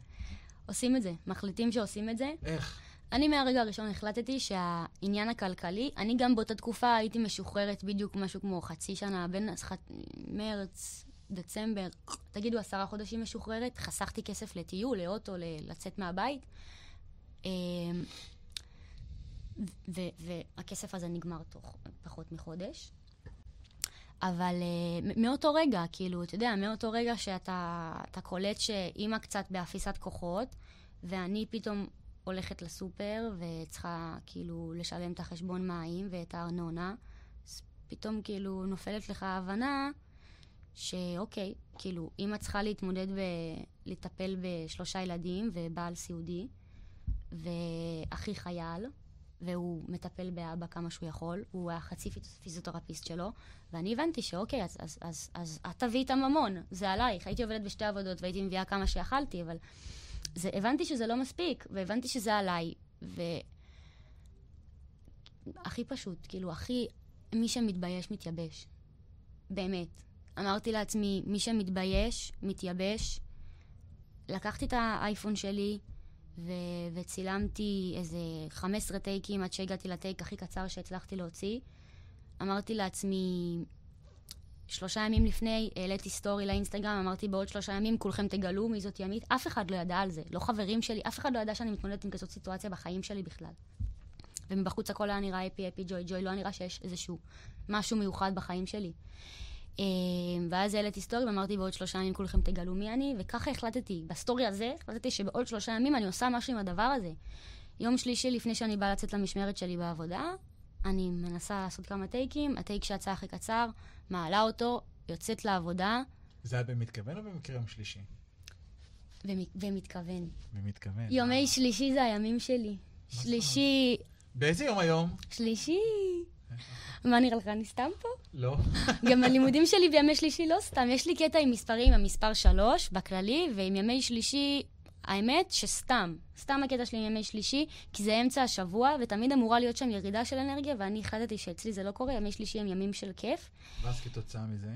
עושים את זה, מחליטים שעושים את זה. איך? אני מהרגע הראשון החלטתי שהעניין הכלכלי, אני גם באותה תקופה הייתי משוחררת בדיוק משהו כמו חצי שנה, בין. מרץ, דצמבר, תגידו עשרה חודשים משוחררת, חסכתי כסף לטיול, לאוטו, לצאת מהבית. ו- והכסף הזה נגמר תוך פחות מחודש. אבל uh, מאותו רגע, כאילו, אתה יודע, מאותו רגע שאתה אתה קולט שאימא קצת באפיסת כוחות, ואני פתאום הולכת לסופר וצריכה כאילו לשלם את החשבון מים ואת הארנונה, אז פתאום כאילו נופלת לך ההבנה שאוקיי, כאילו, אימא צריכה להתמודד ב... לטפל בשלושה ילדים ובעל סיעודי, ואחי חייל, והוא מטפל באבא כמה שהוא יכול, הוא היה חצי פיז- פיזיותרפיסט שלו, ואני הבנתי שאוקיי, אז, אז, אז, אז את תביאי את הממון, זה עלייך. הייתי עובדת בשתי עבודות והייתי מביאה כמה שיכלתי, אבל זה, הבנתי שזה לא מספיק, והבנתי שזה עליי, והכי פשוט, כאילו, הכי, מי שמתבייש, מתייבש. באמת. אמרתי לעצמי, מי שמתבייש, מתייבש. לקחתי את האייפון שלי, ו- וצילמתי איזה 15 טייקים עד שהגעתי לטייק הכי קצר שהצלחתי להוציא. אמרתי לעצמי, שלושה ימים לפני, העליתי סטורי לאינסטגרם, אמרתי בעוד שלושה ימים כולכם תגלו מי זאת ימית. אף אחד לא ידע על זה, לא חברים שלי, אף אחד לא ידע שאני מתמודדת עם כזאת סיטואציה בחיים שלי בכלל. ומבחוץ הכל היה נראה אפי אפי ג'וי ג'וי, לא היה נראה שיש איזשהו משהו מיוחד בחיים שלי. אה, ואז העליתי סטורי ואמרתי בעוד שלושה ימים כולכם תגלו מי אני, וככה החלטתי, בסטורי הזה, החלטתי שבעוד שלושה ימים אני עושה משהו עם הדבר הזה. יום שלישי לפני שאני באה לצאת למשמרת שלי בעבודה, אני מנסה לעשות כמה טייקים, הטייק שיצא הכי קצר, מעלה אותו, יוצאת לעבודה, זה היה במתכוון או במקרה יום שלישי? ומתכוון. במתכוון. יומי שלישי זה הימים שלי. שלישי... באיזה יום היום? שלישי... מה נראה לך, אני סתם פה? לא. גם הלימודים שלי בימי שלישי לא סתם, יש לי קטע עם מספרים, המספר שלוש בכללי, ועם ימי שלישי, האמת שסתם. סתם הקטע שלי עם ימי שלישי, כי זה אמצע השבוע, ותמיד אמורה להיות שם ירידה של אנרגיה, ואני החלטתי שאצלי זה לא קורה, ימי שלישי הם ימים של כיף. ואז כתוצאה מזה?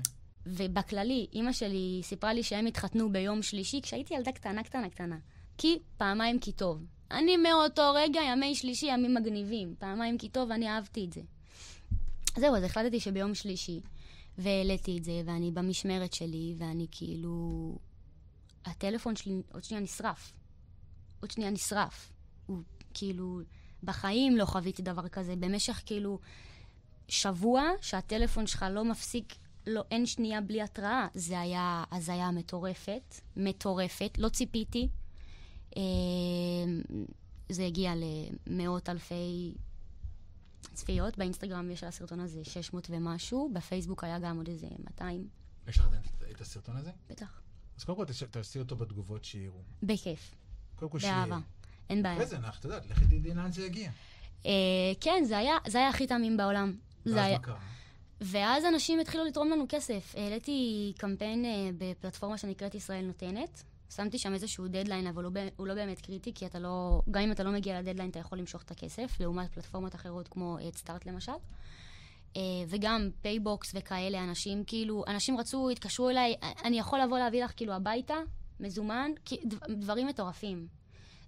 ובכללי, אימא שלי סיפרה לי שהם התחתנו ביום שלישי, כשהייתי ילדה קטנה, קטנה, קטנה. כי פעמיים כי טוב. אני מאותו רגע, ימי שלישי, ימים מגניבים. פעמיים כי טוב, אני אהבתי את זה. זהו, אז החלטתי שביום שלישי, והעליתי את זה, ואני במשמרת שלי, ואני כאילו... הטלפון שלי עוד שנייה נשרף. עוד שנייה נשרף. הוא כאילו... בחיים לא חוויתי דבר כזה. במשך כאילו שבוע שהטלפון שלך לא מפסיק, לא, אין שנייה בלי התראה. זה היה הזיה מטורפת, מטורפת. לא ציפיתי. אה, זה הגיע למאות אלפי צפיות. באינסטגרם יש על הסרטון הזה 600 ומשהו, בפייסבוק היה גם עוד איזה 200, יש לך עדיין את- הסרטון הזה? בטח. אז קודם כל תעשי אותו בתגובות שיראו. בכיף, קודם כל שיהיה. באהבה. אין בעיה. אחרי זה, את יודעת, לכי תדעי לאן זה יגיע. אה, כן, זה היה, הכי תמים בעולם. ואז. מה קרה? ואז אנשים התחילו לתרום לנו כסף. העליתי קמפיין אה, בפלטפורמה שנקראת ישראל נותנת. שמתי שם איזשהו דדליין, אבל הוא, הוא לא באמת קריטי, כי אתה לא, גם אם אתה לא מגיע לדדליין, אתה יכול למשוך את הכסף, לעומת פלטפורמות אחרות כמו הדסטארט למשל. אה, וגם פייבוקס וכאלה, אנשים כאילו, אנשים רצו, התקשרו אליי, אני יכול לבוא להביא לך כאילו הביתה, מזומן, כי- דב- דברים מטורפים.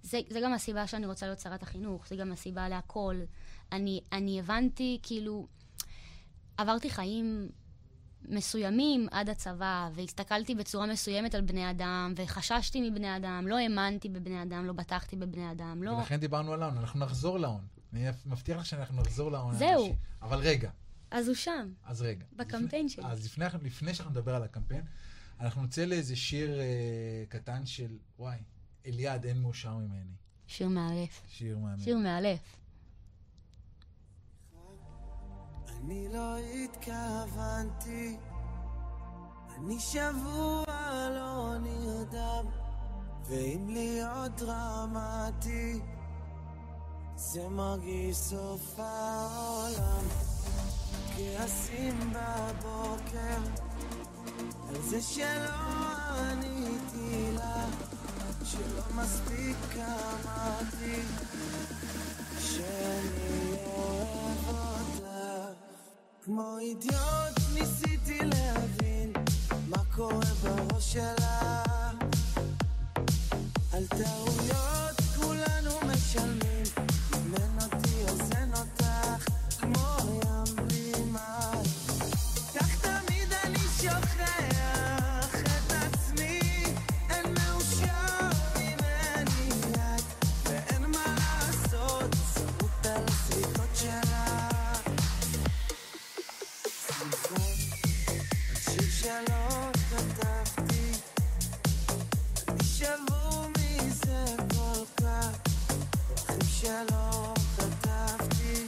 זה, זה גם הסיבה שאני רוצה להיות שרת החינוך, זה גם הסיבה להכל. אני, אני הבנתי, כאילו, עברתי חיים מסוימים עד הצבא, והסתכלתי בצורה מסוימת על בני אדם, וחששתי מבני אדם, לא האמנתי בבני אדם, לא בטחתי בבני אדם, לא... ולכן דיברנו על ההון, אנחנו נחזור להון. אני מבטיח לך שאנחנו נחזור להון. זהו. האנושי. אבל רגע, אז הוא שם. אז רגע. בקמפיין לפני, שלי. אז לפני, לפני שאנחנו נדבר על הקמפיין, אנחנו נצא לאיזה שיר אה, קטן של, וואי, אליעד, אין מאושר ממני. שיר מאלף. שיר מהמם. שיר מאלף. אני לא התכוונתי, אני שבוע לא נרדם, ואם להיות דרמטי, זה מרגיש סוף העולם. כעסים בבוקר, על זה שלא עניתי לה, שלא מספיק אמרתי, שאני אוהב. כמו אידיוט ניסיתי להבין מה קורה בראש שלה. על טעויות שלא כתבתי,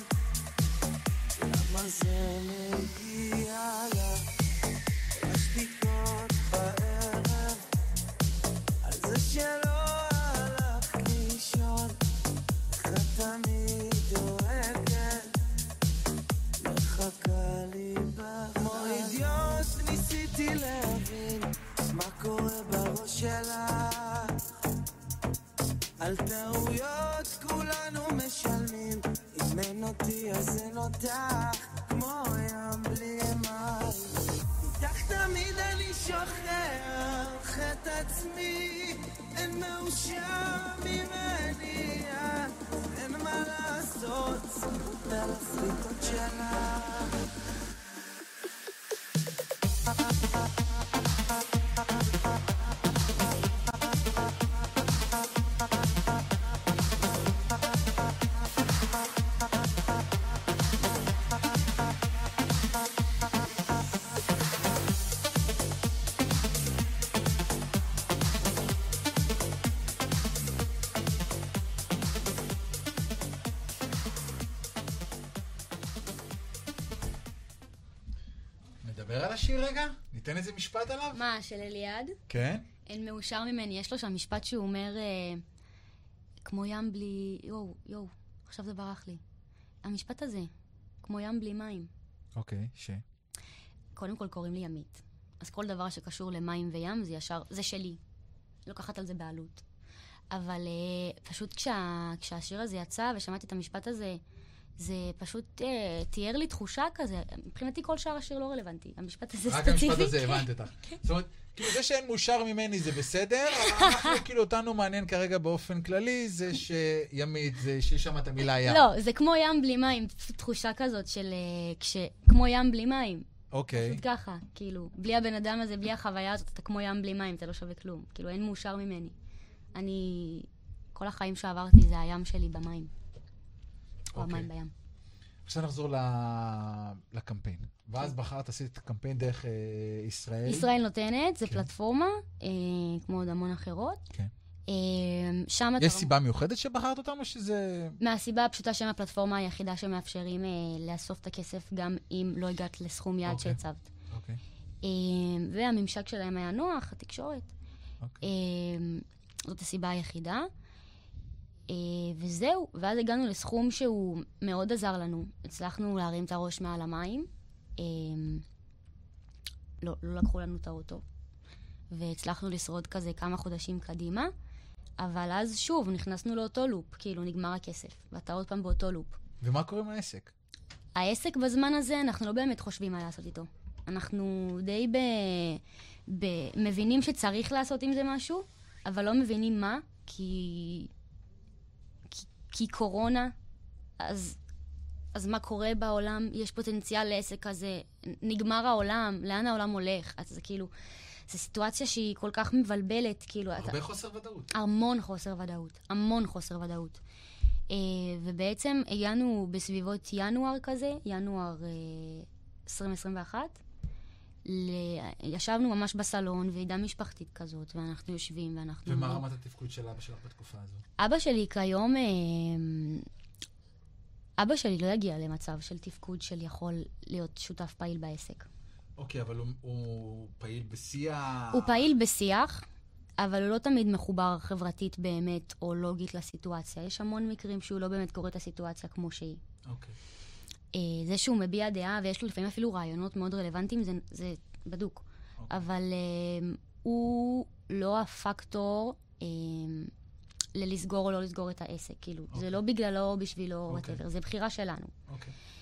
למה זה מגיע לך? השתיקות בערב, על זה שלא הלכת לישון, איך את תמיד דואגת, מחכה לי בך. כמו אידיוט ניסיתי להבין מה קורה בראש שלך. על טעויות אין השיר רגע? ניתן איזה משפט עליו? מה, של אליעד? כן? אין מאושר ממני. יש לו שם משפט שהוא אומר, אה, כמו ים בלי... יואו, יואו, עכשיו זה ברח לי. המשפט הזה, כמו ים בלי מים. אוקיי, ש... קודם כל קוראים לי ימית. אז כל דבר שקשור למים וים זה ישר, זה שלי. לוקחת על זה בעלות. אבל uh, פשוט כשה, כשהשיר הזה יצא ושמעתי את המשפט הזה, זה פשוט uh, תיאר לי תחושה כזה. מבחינתי כל שאר השיר לא רלוונטי. המשפט הזה רק ספציפי. המשפט הזה הבנת אותך. זאת אומרת, כאילו זה שאין מאושר ממני זה בסדר, אנחנו, כאילו, אותנו מעניין כרגע באופן כללי, זה שימית, זה שיש שם את המילה ים. לא, זה כמו ים בלי מים, תחושה כזאת של... אה, כש... כמו ים בלי מים. אוקיי. פשוט ככה, כאילו, בלי הבן אדם הזה, בלי החוויה הזאת, אתה כמו ים בלי מים, אתה לא שווה כלום. כאילו, אין מאושר ממני. אני... כל החיים שעברתי זה הים שלי במים. או אוקיי. בים. עכשיו נחזור לקמפיין. ואז בחרת, עשית קמפיין דרך אה, ישראל. ישראל נותנת, זה כן. פלטפורמה, אה, כמו עוד המון אחרות. כן. אה, שם אתה... יש סיבה מיוחדת שבחרת אותם, או שזה... מהסיבה הפשוטה שהם הפלטפורמה היחידה שמאפשרים אה, לאסוף את הכסף גם אם לא הגעת לסכום יעד אוקיי. שהצבת. אוקיי. אה, והממשק שלהם היה נוח, התקשורת. אוקיי. אה, זאת הסיבה היחידה. אה, וזהו, ואז הגענו לסכום שהוא מאוד עזר לנו. הצלחנו להרים את הראש מעל המים. אה, לא, לא לקחו לנו את האוטו. והצלחנו לשרוד כזה כמה חודשים קדימה. אבל אז שוב, נכנסנו לאותו לופ, כאילו נגמר הכסף, ואתה עוד פעם באותו לופ. ומה קורה עם העסק? העסק בזמן הזה, אנחנו לא באמת חושבים מה לעשות איתו. אנחנו די ב... ב... מבינים שצריך לעשות עם זה משהו, אבל לא מבינים מה, כי... כי, קורונה, אז... אז מה קורה בעולם? יש פוטנציאל לעסק כזה, נגמר העולם, לאן העולם הולך? אז זה כאילו, זו סיטואציה שהיא כל כך מבלבלת, כאילו, אתה... הרבה חוסר ודאות. המון חוסר ודאות, המון חוסר ודאות. Uh, ובעצם הגענו בסביבות ינואר כזה, ינואר uh, 2021, ל... ישבנו ממש בסלון, ועידה משפחתית כזאת, ואנחנו יושבים, ואנחנו... ומה רמת התפקוד של אבא שלך בתקופה הזו? אבא שלי כיום, אה, אבא שלי לא יגיע למצב של תפקוד של יכול להיות שותף פעיל בעסק. אוקיי, אבל הוא, הוא פעיל בשיא ה... הוא פעיל בשיח, אבל הוא לא תמיד מחובר חברתית באמת או לוגית לסיטואציה. יש המון מקרים שהוא לא באמת קורא את הסיטואציה כמו שהיא. אוקיי. אה, זה שהוא מביע דעה, ויש לו לפעמים אפילו רעיונות מאוד רלוונטיים, זה, זה בדוק. אוקיי. אבל אה, הוא לא הפקטור אה, ללסגור או לא לסגור את העסק. כאילו, זה אוקיי. לא בגללו או בשבילו, אוקיי. whatever, זה בחירה שלנו. אוקיי. אה,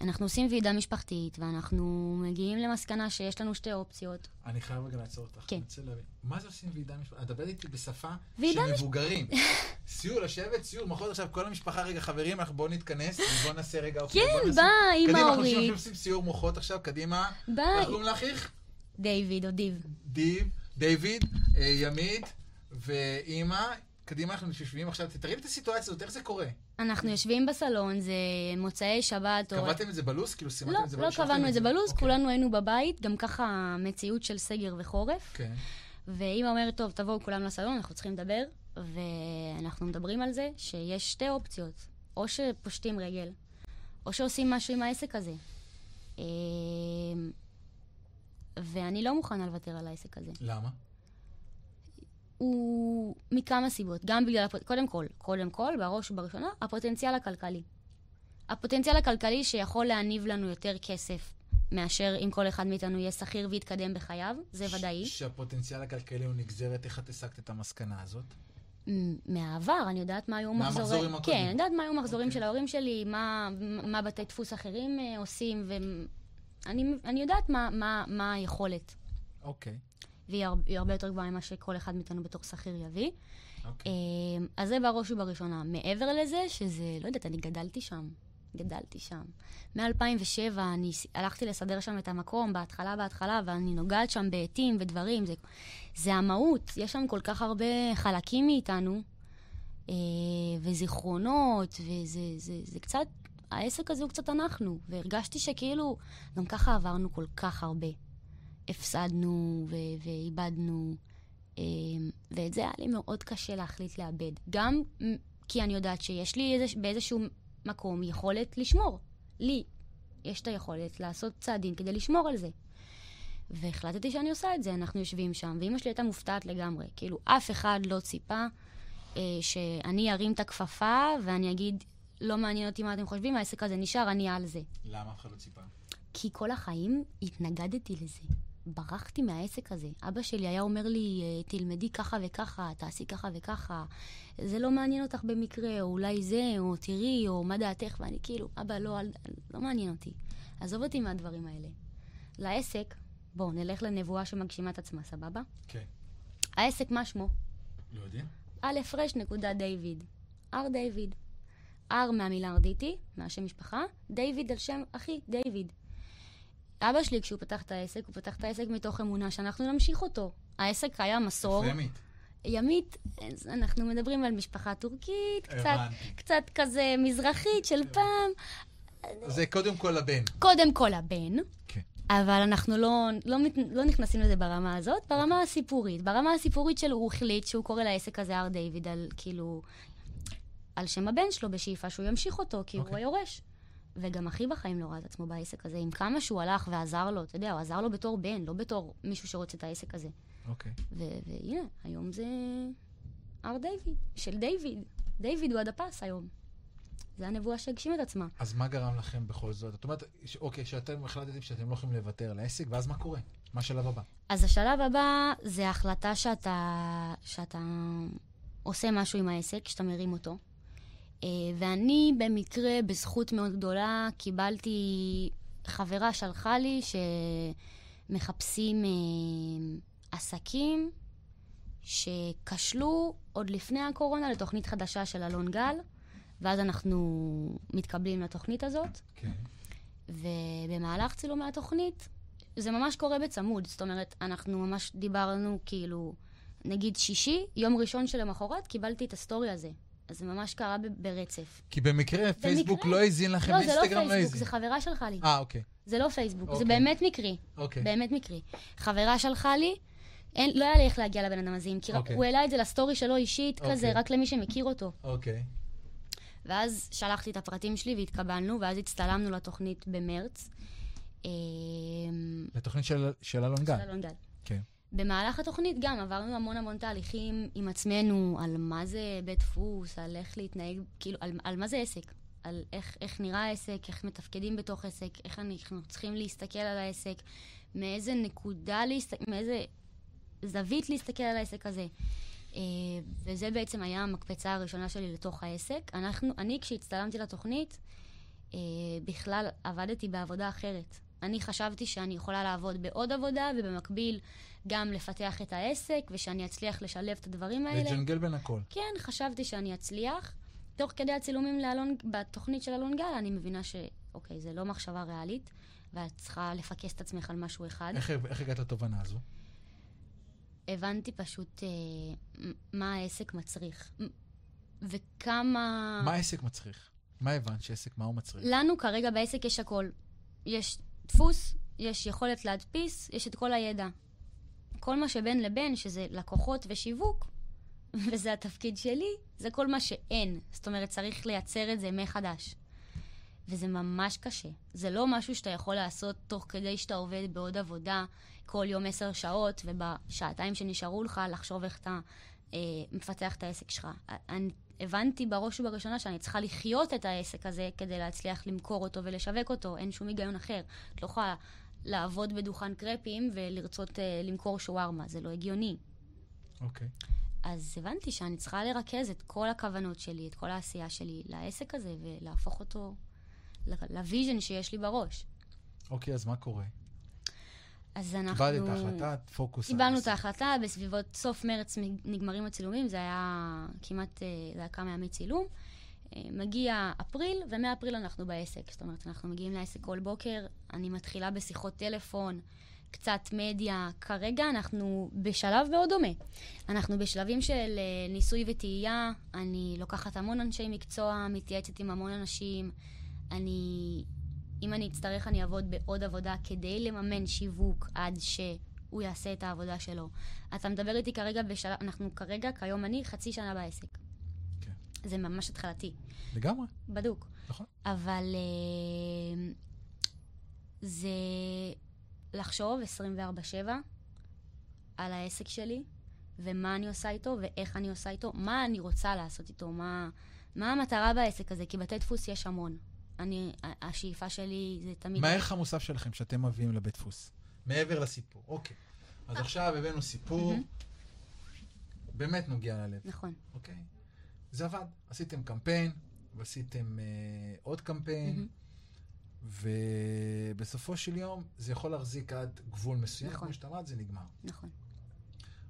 אנחנו עושים ועידה משפחתית, ואנחנו מגיעים למסקנה שיש לנו שתי אופציות. אני חייב רגע לעצור אותך. כן. אני רוצה להבין. מה זה עושים ועידה משפחתית? את מדברת איתי בשפה של מבוגרים. סיור, לשבת, סיור, מחוז עכשיו כל המשפחה, רגע, חברים, אנחנו בואו נתכנס, ובואו נעשה רגע... אוקיי, בואו כן, בא עם קדימה, אנחנו ההורים. עושים סיור מוחות עכשיו, קדימה. בא איך קוראים לאחיך? דיוויד או דיב. דיב, דיוויד, אה, ימית ואימא. קדימה, אנחנו יושבים עכשיו, תראי לי את הסיטואציה הזאת, איך זה קורה? אנחנו יושבים בסלון, זה מוצאי שבת. קבעתם את זה בלו"ז? כאילו סימנתם לא, את זה לא בלו"ז? שלחתם קבענו את זה בלו"ז. כולנו היינו בבית, גם ככה מציאות של סגר וחורף. כן. ואימא אומרת, טוב, תבואו כולם לסלון, אנחנו צריכים לדבר. ואנחנו מדברים על זה שיש שתי אופציות. או שפושטים רגל, או שעושים משהו עם העסק הזה. אמ, ואני לא מוכנה לוותר על העסק הזה. למה? הוא מכמה סיבות. גם בגלל, הפ- קודם כל, קודם כל, בראש ובראשונה, הפוטנציאל הכלכלי. הפוטנציאל הכלכלי שיכול להניב לנו יותר כסף מאשר אם כל אחד מאיתנו יהיה שכיר ויתקדם בחייו, זה ודאי. ש- שהפוטנציאל הכלכלי הוא נגזרת, איך את הסקת את המסקנה הזאת? מהעבר, אני יודעת מה היו מהמחזורים מחזורים. הקודמים. כן, אני יודעת מה היו מחזורים אוקיי. של ההורים שלי, מה, מה בתי דפוס אחרים אה, עושים, ואני אני יודעת מה, מה, מה היכולת. אוקיי. והיא הר- היא הרבה יותר גבוהה ממה שכל אחד מאיתנו בתור שכיר יביא. אוקיי. אמ, אז זה בראש ובראשונה. מעבר לזה, שזה, לא יודעת, אני גדלתי שם. גדלתי שם. מ-2007 אני הלכתי לסדר שם את המקום, בהתחלה, בהתחלה, ואני נוגעת שם בעטים ודברים. זה, זה המהות. יש שם כל כך הרבה חלקים מאיתנו, אה, וזיכרונות, וזה זה, זה קצת, העסק הזה הוא קצת אנחנו. והרגשתי שכאילו, גם ככה עברנו כל כך הרבה. הפסדנו ו- ואיבדנו. אמ, ואת זה היה לי מאוד קשה להחליט לאבד. גם כי אני יודעת שיש לי איזוש, באיזשהו מקום יכולת לשמור. לי יש את היכולת לעשות צעדים כדי לשמור על זה. והחלטתי שאני עושה את זה, אנחנו יושבים שם, ואימא שלי הייתה מופתעת לגמרי. כאילו, אף אחד לא ציפה אה, שאני ארים את הכפפה ואני אגיד, לא מעניין אותי מה אתם חושבים, העסק הזה נשאר, אני על זה. למה אף אחד לא ציפה? כי כל החיים התנגדתי לזה. ברחתי מהעסק הזה. אבא שלי היה אומר לי, אה, תלמדי ככה וככה, תעשי ככה וככה. זה לא מעניין אותך במקרה, או אולי זה, או תראי, או מה דעתך, ואני כאילו, אבא, לא, לא מעניין אותי. עזוב אותי מהדברים האלה. לעסק, בואו נלך לנבואה שמגשימה את עצמה, סבבה? כן. העסק, מה שמו? לא יודע. א' ר' נקודה דיוויד. הר דיוויד. הר מהמילה ארדיטי, מהשם משפחה, דיוויד על שם אחי, דיוויד. אבא שלי, כשהוא פתח את העסק, הוא פתח את העסק מתוך אמונה שאנחנו נמשיך אותו. העסק היה מסור. פרמית. ימית, אנחנו מדברים על משפחה טורקית, קצת. קצת כזה מזרחית של פעם. זה קודם כל הבן. קודם כל הבן, כן. אבל אנחנו לא, לא, לא נכנסים לזה ברמה הזאת, ברמה הסיפורית. ברמה הסיפורית שלו הוא החליט שהוא קורא לעסק הזה הר דיוויד על כאילו... על שם הבן שלו בשאיפה שהוא ימשיך אותו, כי הוא אוקיי. היורש. וגם אחי בחיים לא ראה את עצמו בעסק הזה, עם כמה שהוא הלך ועזר לו, אתה יודע, הוא עזר לו בתור בן, לא בתור מישהו שרוצה את העסק הזה. אוקיי. ו- והנה, היום זה הר דיוויד, של דיוויד. דיוויד הוא הדפס היום. זה הנבואה שהגשים את עצמה. אז מה גרם לכם בכל זאת? זאת אומרת, ש- אוקיי, שאתם החלטתם שאתם לא יכולים לוותר על העסק, ואז מה קורה? מה השלב הבא? אז השלב הבא זה החלטה שאתה, שאתה עושה משהו עם העסק, שאתה מרים אותו. אה, ואני במקרה, בזכות מאוד גדולה, קיבלתי, חברה שלחה לי שמחפשים אה, עסקים שכשלו עוד לפני הקורונה לתוכנית חדשה של אלון גל, ואז אנחנו מתקבלים לתוכנית הזאת. כן. ובמהלך צילומי התוכנית, זה ממש קורה בצמוד. זאת אומרת, אנחנו ממש דיברנו כאילו, נגיד שישי, יום ראשון שלמחרת, קיבלתי את הסטורי הזה. אז זה ממש קרה ב- ברצף. כי במקרה פייסבוק במקרה. לא הזין לכם, לא, זה לא אינסטגרם לא פייסבוק, הזין. זה חברה שלחה לי. אה, אוקיי. זה לא פייסבוק, זה אוקיי. באמת מקרי. אוקיי. באמת מקרי. חברה שלחה לי, אין, לא היה לי איך להגיע לבן אדם הזה, אם כי אוקיי. הוא העלה את זה לסטורי שלו אישית, אוקיי. כזה, רק למי שמכיר אותו. אוקיי. ואז שלחתי את הפרטים שלי והתקבלנו, ואז הצטלמנו לתוכנית במרץ. אמ, לתוכנית של- של אלון גל. של אלון גל. במהלך התוכנית גם עברנו המון המון תהליכים עם עצמנו, על מה זה בית דפוס, על איך להתנהג, כאילו, על, על מה זה עסק. על איך, איך נראה העסק, איך מתפקדים בתוך עסק, איך אנחנו צריכים להסתכל על העסק, מאיזה נקודה, להסת... מאיזה זווית להסתכל על העסק הזה. אה, וזה בעצם היה המקפצה הראשונה שלי לתוך העסק. אנחנו, אני, כשהצטלמתי לתוכנית, אה, בכלל עבדתי בעבודה אחרת. אני חשבתי שאני יכולה לעבוד בעוד עבודה, ובמקביל גם לפתח את העסק, ושאני אצליח לשלב את הדברים האלה. לג'נגל בין הכל. כן, חשבתי שאני אצליח. תוך כדי הצילומים לאלון, בתוכנית של אלון גל, אני מבינה ש... אוקיי, זה לא מחשבה ריאלית, ואת צריכה לפקס את עצמך על משהו אחד. איך איך הגעת לתובנה הזו? הבנתי פשוט אה, מה העסק מצריך. וכמה... מה העסק מצריך? מה הבנת שעסק, מה הוא מצריך? לנו כרגע בעסק יש הכל. יש דפוס, יש יכולת להדפיס, יש את כל הידע. כל מה שבין לבין, שזה לקוחות ושיווק, וזה התפקיד שלי, זה כל מה שאין. זאת אומרת, צריך לייצר את זה מחדש. וזה ממש קשה. זה לא משהו שאתה יכול לעשות תוך כדי שאתה עובד בעוד עבודה כל יום עשר שעות, ובשעתיים שנשארו לך לחשוב איך אתה אה, מפתח את העסק שלך. אני הבנתי בראש ובראשונה שאני צריכה לחיות את העסק הזה כדי להצליח למכור אותו ולשווק אותו. אין שום היגיון אחר. את לא יכולה לעבוד בדוכן קרפים ולרצות אה, למכור שווארמה, זה לא הגיוני. אוקיי. אז הבנתי שאני צריכה לרכז את כל הכוונות שלי, את כל העשייה שלי לעסק הזה, ולהפוך אותו ל vision שיש לי בראש. אוקיי, אז מה קורה? אז אנחנו... קיבלת את ההחלטה, פוקוס. קיבלנו. את ההחלטה, בסביבות סוף מרץ נגמרים הצילומים, זה היה כמעט, אה, זה היה כמה ימי צילום. אה, מגיע אפריל, ומאפריל אנחנו בעסק. זאת אומרת, אנחנו מגיעים לעסק כל בוקר, אני מתחילה בשיחות טלפון, קצת מדיה. כרגע אנחנו בשלב מאוד דומה. אנחנו בשלבים של אה, ניסוי וטעייה, אני לוקחת המון אנשי מקצוע, מתייעצת עם המון אנשים. אני, אם אני אצטרך, אני אעבוד בעוד עבודה כדי לממן שיווק עד שהוא יעשה את העבודה שלו. אתה מדבר איתי כרגע בשלב, אנחנו כרגע, כיום אני, חצי שנה בעסק. זה ממש התחלתי, לגמרי, בדוק. נכון. אבל אה, זה לחשוב 24-7 על העסק שלי, ומה אני עושה איתו, ואיך אני עושה איתו, מה אני רוצה לעשות איתו, מה, מה המטרה בעסק הזה, כי בתי דפוס יש המון. אני, השאיפה שלי זה תמיד... מה הערך המוסף שלכם שאתם מביאים לבית דפוס? מעבר לסיפור, אוקיי. אז עכשיו הבאנו סיפור. באמת נוגע ללב, נכון. אוקיי? זה עבד. עשיתם קמפיין, ועשיתם אה, עוד קמפיין, מהמם. ובסופו של יום זה יכול להחזיק עד גבול מסוים, נכון. כמו שאתה אמרת, זה נגמר. נכון,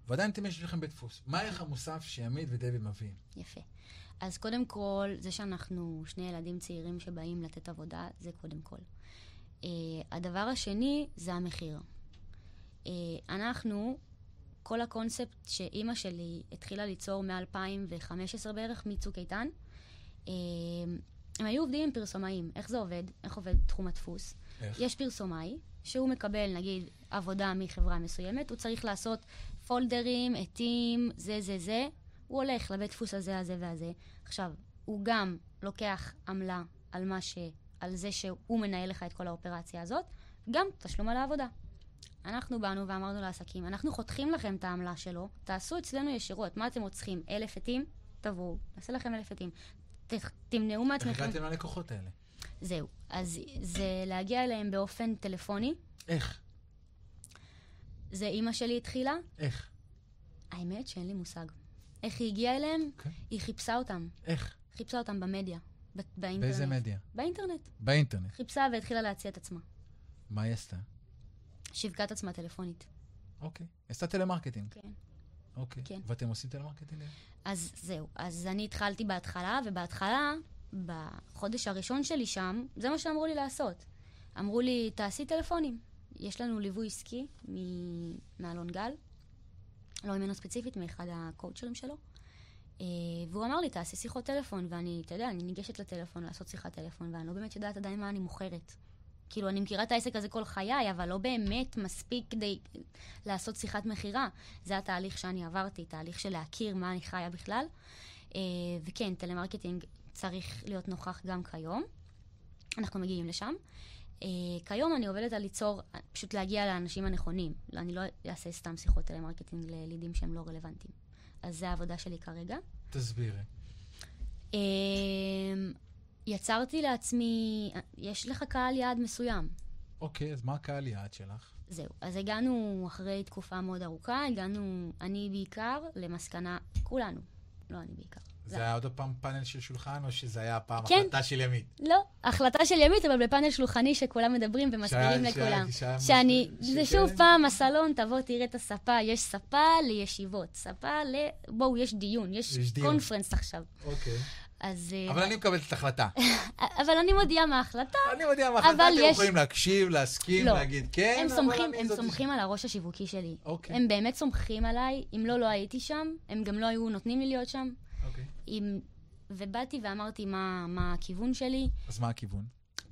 ועדיין אתם יש לכם בית דפוס. מה הערך המוסף שעמית ודויד מביאים? יפה. אז קודם כל, זה שאנחנו שני ילדים צעירים שבאים לתת עבודה, זה קודם כל. Uh, הדבר השני זה המחיר. Uh, אנחנו, כל הקונספט שאימא שלי התחילה ליצור מ-2015 בערך, מצוק איתן, uh, הם היו עובדים עם פרסומאים. איך זה עובד? איך עובד תחום הדפוס? איך? יש פרסומאי, שהוא מקבל, נגיד, עבודה מחברה מסוימת, הוא צריך לעשות פולדרים, עטים, זה, זה, זה. הוא הולך לבית דפוס הזה, הזה והזה. עכשיו, הוא גם לוקח עמלה על מה ש... על זה שהוא מנהל לך את כל האופרציה הזאת, גם תשלום על העבודה. אנחנו באנו ואמרנו לעסקים, אנחנו חותכים לכם את העמלה שלו, תעשו אצלנו ישירות. מה אתם רוצים? אלף עטים? תבואו, נעשה לכם אלף עטים. ת- תמנעו איך מעצמכם. הגעתם ללקוחות האלה? זהו. אז זה להגיע אליהם באופן טלפוני. איך? זה אימא שלי התחילה. איך? האמת שאין לי מושג. איך היא הגיעה אליהם? אוקיי. היא חיפשה אותם. איך? חיפשה אותם במדיה. באינטרנט. באיזה מדיה? באינטרנט. באינטרנט. חיפשה והתחילה להציע את עצמה. מה היא עשתה? שיווקה את עצמה טלפונית. אוקיי. עשתה טלמרקטינג. כן. אוקיי. כן. ואתם עושים טלמרקטינג? אז זהו. אז אני התחלתי בהתחלה, ובהתחלה, בחודש הראשון שלי שם, זה מה שאמרו לי לעשות. אמרו לי, תעשי טלפונים. יש לנו ליווי עסקי מ- מאלון גל, לא ממנו ספציפית, מאחד הקואוצ'רים שלו. אה, והוא אמר לי, תעשי שיחות טלפון, ואני, אתה יודע, אני ניגשת לטלפון לעשות שיחת טלפון, ואני לא באמת יודעת עדיין מה אני מוכרת. כאילו, אני מכירה את העסק הזה כל חיי, אבל לא באמת מספיק כדי לעשות שיחת מכירה. זה התהליך שאני עברתי, תהליך של להכיר מה אני חיה בכלל. אה, וכן, טלמרקטינג צריך להיות נוכח גם כיום. אנחנו מגיעים לשם. אה, כיום אני עובדת על ליצור, פשוט להגיע לאנשים הנכונים. אני לא אעשה סתם שיחות טלמרקטינג ללידים שהם לא רלוונטיים. אז זה העבודה שלי כרגע. תסבירי. יצרתי לעצמי, יש לך קהל יעד מסוים. אוקיי, אז מה הקהל יעד שלך? זהו. אז הגענו אחרי תקופה מאוד ארוכה, הגענו, אני בעיקר, למסקנה, כולנו, לא אני בעיקר. זה היה עוד פעם פאנל של שולחן, או שזה היה פעם כן. החלטה של ימית? לא, החלטה של ימית, אבל בפאנל שולחני שכולם מדברים ומסבירים לכולם. שאני, שכן. זה שוב פעם הסלון, תבוא תראה את הספה, יש ספה לישיבות, ספה ל... בואו, יש דיון, יש יש דיון. קונפרנס עכשיו. אוקיי. אז... אה, אבל אני מקבלת את ההחלטה. אבל אני מודיעה מה ההחלטה. אני יודע מה ההחלטה, אתם יש- יכולים להקשיב, להסכים, לא. להגיד כן, הם סומכים, הם זאת- סומכים על הראש השיווקי שלי. אוקיי. הם באמת סומכים עליי, אם לא, לא הייתי שם, הם גם לא היו נותנים לי להיות שם. אוקיי. אם... ובאתי ואמרתי מה, מה הכיוון שלי. אז מה הכיוון?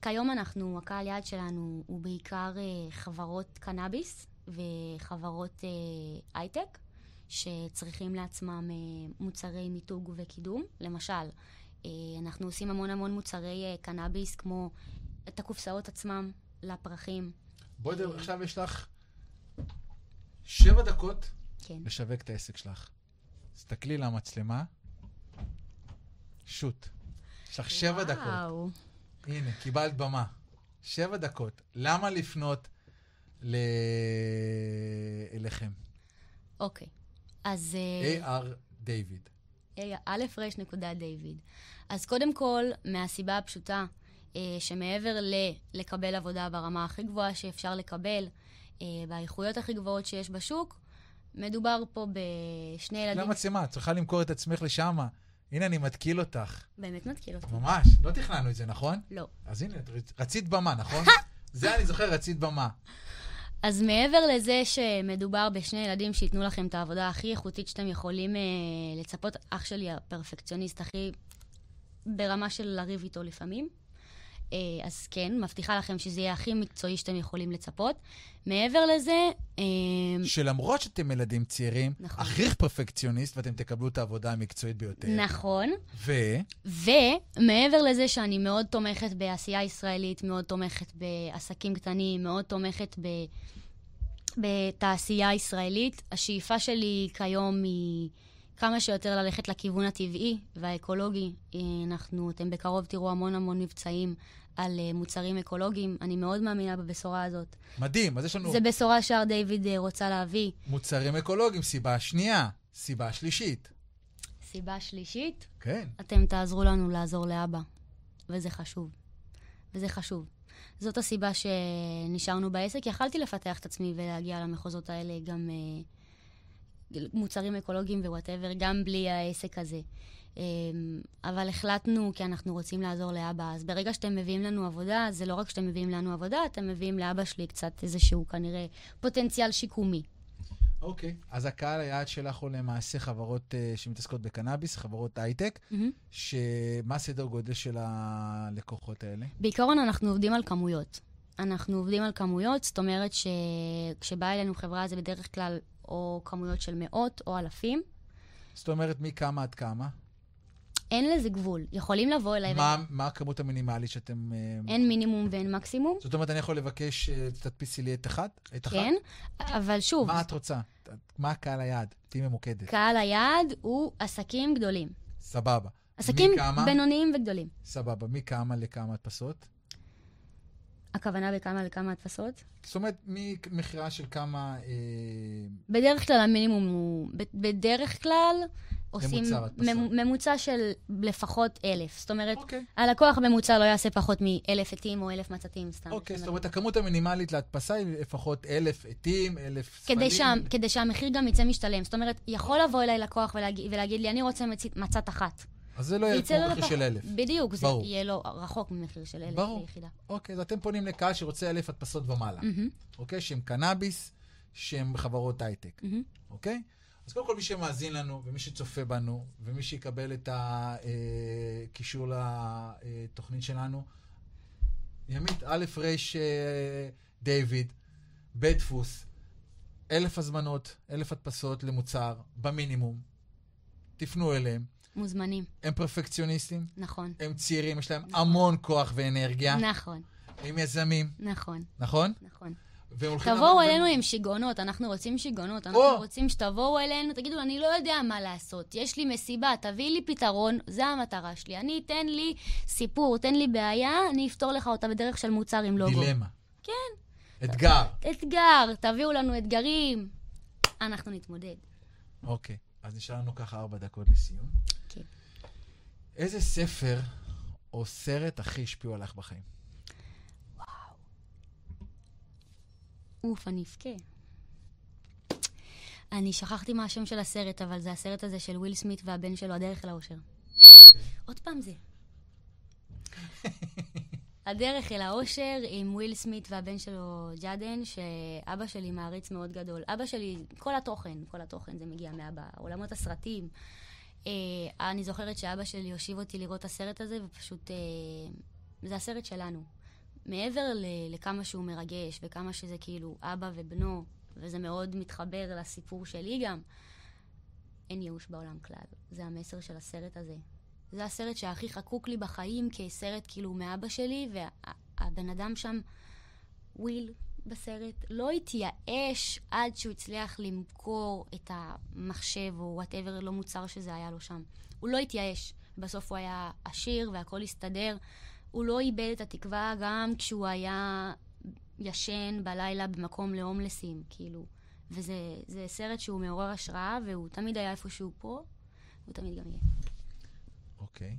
כיום אנחנו, הקהל יעד שלנו הוא בעיקר אה, חברות קנאביס וחברות אה, הייטק, שצריכים לעצמם מוצרי מיתוג וקידום. למשל, אנחנו עושים המון המון מוצרי אה, קנאביס, כמו את הקופסאות עצמם לפרחים. בואי, דבר, עכשיו יש לך שבע דקות כן. לשווק את העסק שלך. תסתכלי למצלמה, שוט. יש לך שבע דקות. הנה, קיבלת במה. שבע דקות. למה לפנות ל... אליכם? אוקיי. אז... אה, AR דיוויד. א' ר' נקודה דיוויד. אז קודם כל, מהסיבה הפשוטה, אה, שמעבר ל- לקבל עבודה ברמה הכי גבוהה שאפשר לקבל, אה, באיכויות הכי גבוהות שיש בשוק, מדובר פה בשני ילדים... למצלמה, את צריכה למכור את עצמך לשם. הנה, אני מתקיל אותך. באמת מתקיל אותי. ממש, לא תכננו את זה, נכון? לא. אז הנה, רצית במה, נכון? זה אני זוכר, רצית במה. אז מעבר לזה שמדובר בשני ילדים שייתנו לכם את העבודה הכי איכותית שאתם יכולים אה, לצפות, אח שלי הפרפקציוניסט הכי ברמה של לריב איתו לפעמים, אז כן, מבטיחה לכם שזה יהיה הכי מקצועי שאתם יכולים לצפות. מעבר לזה, אה, שלמרות שאתם ילדים צעירים, נכון. הכי פרפקציוניסט, ואתם תקבלו את העבודה המקצועית ביותר. נכון, ו... ומעבר לזה שאני מאוד תומכת בעשייה ישראלית, מאוד תומכת בעסקים קטנים, מאוד תומכת ב... בתעשייה ישראלית, השאיפה שלי כיום היא כמה שיותר ללכת לכיוון הטבעי והאקולוגי. אה, אנחנו, אתם בקרוב תראו המון המון מבצעים על אה, מוצרים אקולוגיים. אני מאוד מאמינה בבשורה הזאת. מדהים, אז יש לנו זו בשורה שהר דיוויד אה, רוצה להביא. מוצרים אקולוגיים, סיבה שנייה, סיבה שלישית. סיבה שלישית, כן. אתם תעזרו לנו לעזור לאבא, וזה חשוב. וזה חשוב. זאת הסיבה שנשארנו בעסק. יכלתי לפתח את עצמי ולהגיע למחוזות האלה גם אה, מוצרים אקולוגיים ו whatever, גם בלי העסק הזה. אה, אבל החלטנו, כי אנחנו רוצים לעזור לאבא. אז ברגע שאתם מביאים לנו עבודה, זה לא רק שאתם מביאים לנו עבודה, אתם מביאים לאבא שלי קצת איזשהו כנראה פוטנציאל שיקומי. אוקיי. אז הקהל היעד שלך הוא למעשה חברות uh, שמתעסקות בקנאביס, חברות הייטק, מהמם. שמה הסדר גודל של הלקוחות האלה? בעיקרון אנחנו עובדים על כמויות. אנחנו עובדים על כמויות, זאת אומרת שכשבאה אלינו חברה זה בדרך כלל או כמויות של מאות או אלפים. זאת אומרת, מכמה עד כמה? אין לזה גבול. יכולים לבוא אליי, מה, מה הכמות המינימלית שאתם... uh, אין מינימום ואין מקסימום, זאת אומרת, אני יכול לבקש, uh, תדפיסי לי את אחד? את אחת? כן, אבל שוב, מה את רוצה? מה הקהל היעד? תהיי ממוקדת. קהל היעד הוא עסקים גדולים. סבבה. עסקים מכמה? בינוניים וגדולים. סבבה. מכמה לכמה הדפסות? הכוונה בכמה לכמה הדפסות? זאת אומרת, ממכירה של כמה... אה, בדרך כלל המינימום הוא, בדרך כלל עושים ממוצע הדפסות. ממוצע של לפחות אלף. זאת אומרת, אוקיי. הלקוח הממוצע לא יעשה פחות מאלף עטים או אלף מצתים, סתם. אוקיי, זאת אומרת, הכמות המינימלית להדפסה היא לפחות אלף עטים, אלף ספלים. כדי, שה, כדי שהמחיר גם יצא משתלם. זאת אומרת, יכול לבוא אליי לקוח ולהגיד, ולהגיד לי, אני רוצה מצית, מצת אחת. אז זה לא יהיה כמו מחיר לפח- של אלף. בדיוק, זה ברור. יהיה לו רחוק ממחיר של אלף ברור. ליחידה. אוקיי, אז אתם פונים לקהל שרוצה אלף הדפסות ומעלה. מהמם, אוקיי? שהם קנאביס, שהם חברות הייטק. מהמם. אוקיי? אז קודם כל מי שמאזין לנו, ומי שצופה בנו, ומי שיקבל את הקישור לתוכנית שלנו, ימית, א' ר' אה, דיוויד, בית דפוס, אלף הזמנות, אלף הדפסות למוצר, במינימום. תפנו אליהם. מוזמנים, הם פרפקציוניסטים, נכון. הם צעירים, יש להם נכון. המון כוח ואנרגיה, נכון, הם יזמים, נכון, נכון? נכון. תבואו אלינו עם שיגעונות, אנחנו רוצים שיגעונות, אנחנו או! רוצים שתבואו אלינו, תגידו, אני לא יודע מה לעשות, יש לי מסיבה, תביאי לי פתרון, זה המטרה שלי. אני, תן לי סיפור, תן לי בעיה, אני אפתור לך אותה בדרך של מוצר עם לוגו. דילמה. כן. אתגר. אתגר, תביאו לנו אתגרים, אנחנו נתמודד. אוקיי, אז נשאר לנו ככה ארבע דקות לסיום. כן. איזה ספר או סרט הכי השפיעו עליך בחיים? אוף, אני אבכה. אני שכחתי מה השם של הסרט, אבל זה הסרט הזה של וויל סמית והבן שלו, הדרך אל האושר. עוד פעם זה. הדרך אל האושר עם וויל סמית והבן שלו ג'אדן, שאבא שלי מעריץ מאוד גדול. אבא שלי, כל התוכן, כל התוכן זה מגיע מאבא, עולמות הסרטים. אה, אני זוכרת שאבא שלי הושיב אותי לראות את הסרט הזה, ופשוט... אה, זה הסרט שלנו. מעבר ל- לכמה שהוא מרגש, וכמה שזה כאילו אבא ובנו, וזה מאוד מתחבר לסיפור שלי גם, אין ייאוש בעולם כלל. זה המסר של הסרט הזה. זה הסרט שהכי חקוק לי בחיים כסרט כאילו מאבא שלי, והבן אדם שם, וויל בסרט, לא התייאש עד שהוא הצליח למכור את המחשב או whatever, לא מוצר שזה היה לו שם. הוא לא התייאש. בסוף הוא היה עשיר והכל הסתדר. הוא לא איבד את התקווה גם כשהוא היה ישן בלילה במקום להומלסים, כאילו. וזה זה סרט שהוא מעורר השראה, והוא תמיד היה איפשהו פה, הוא תמיד גם יהיה. אוקיי.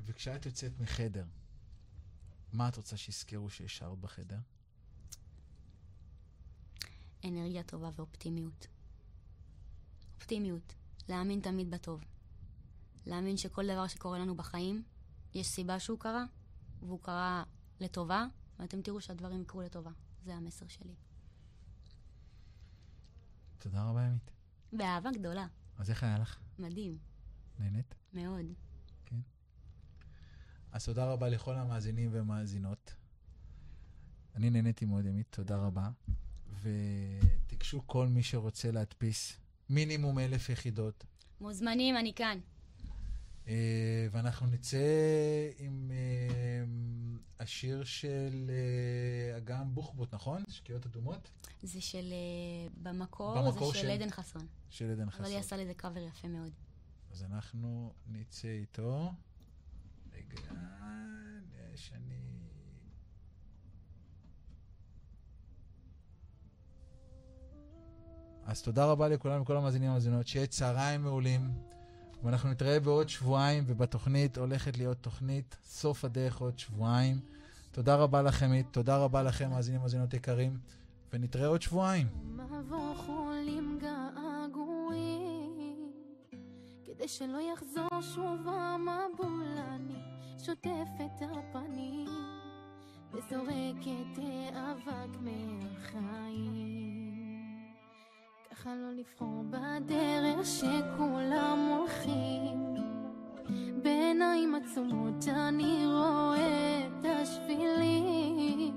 וכשאת יוצאת מחדר, מה את רוצה שיזכרו שהשארת בחדר? אנרגיה טובה ואופטימיות. אופטימיות. להאמין תמיד בטוב. להאמין שכל דבר שקורה לנו בחיים, יש סיבה שהוא קרה, והוא קרה לטובה, ואתם תראו שהדברים יקרו לטובה. זה המסר שלי. תודה רבה, ימית. באהבה גדולה. אז איך היה לך? מדהים. נהנית? מאוד. אז תודה רבה לכל המאזינים והמאזינות. אני נהניתי מאוד, ימית, תודה רבה. ותיגשו כל מי שרוצה להדפיס מינימום אלף יחידות. מוזמנים, אני כאן. אה, ואנחנו נצא עם אה, השיר של אה, אגם בוחבוט, נכון? שקיעות אדומות? זה של... במקור, במקור זה של- של עדן חסון. של עדן אבל היא חסון. עשה לזה קאבר יפה מאוד. אז אנחנו נצא איתו. רגע, שאני... אז תודה רבה לכולם, לכל המאזינים והמאזינות, שיהיה צהריים מעולים, ואנחנו נתראה בעוד שבועיים, ובתוכנית הולכת להיות תוכנית סוף הדרך עוד שבועיים. תודה רבה לכם, תודה רבה לכם, מאזינים ומאזינות יקרים, ונתראה עוד שבועיים. כדי שלא יחזור שוב המבול שוטף את הפנים וזורק את האבק מהחיים. ככה לא לבחור בדרך שכולם הולכים. בעיניים עצומות אני רואה את השבילים.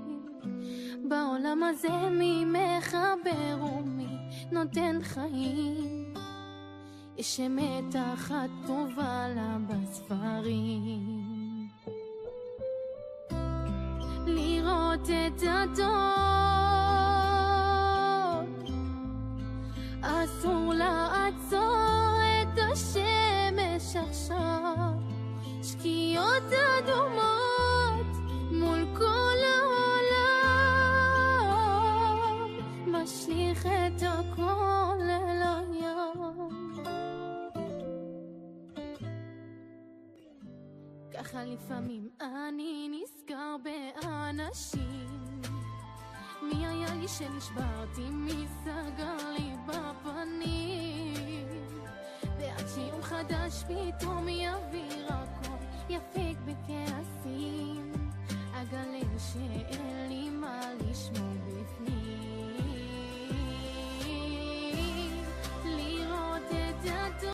בעולם הזה מי מחבר ומי נותן חיים? יש אמת אחת טובה לה בספרים לראות את הטוב אסור לעצור את השמש עכשיו. שקיעות אדומות לפעמים אני נזכר באנשים. מי היה לי שנשברתי, מי סגר לי בפנים? ועד שיום חדש פתאום יביא הכל יפיק בכעסים. אגלה שאין לי מה לשמור בפנים. לראות להפוך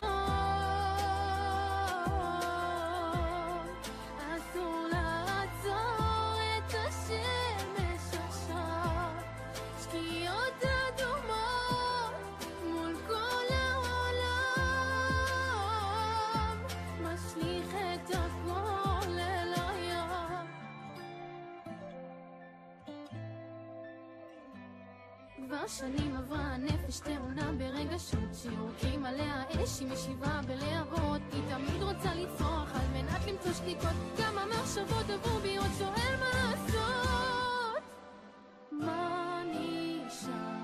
מספר שנים עברה הנפש טעונה ברגשות שיורקים עליה אש היא משיבה בלהבות. היא תמיד רוצה לצרוח על מנת למצוא שתיקות. כמה המחשבות עברו בי עוד שואל מה לעשות. מה נשאר?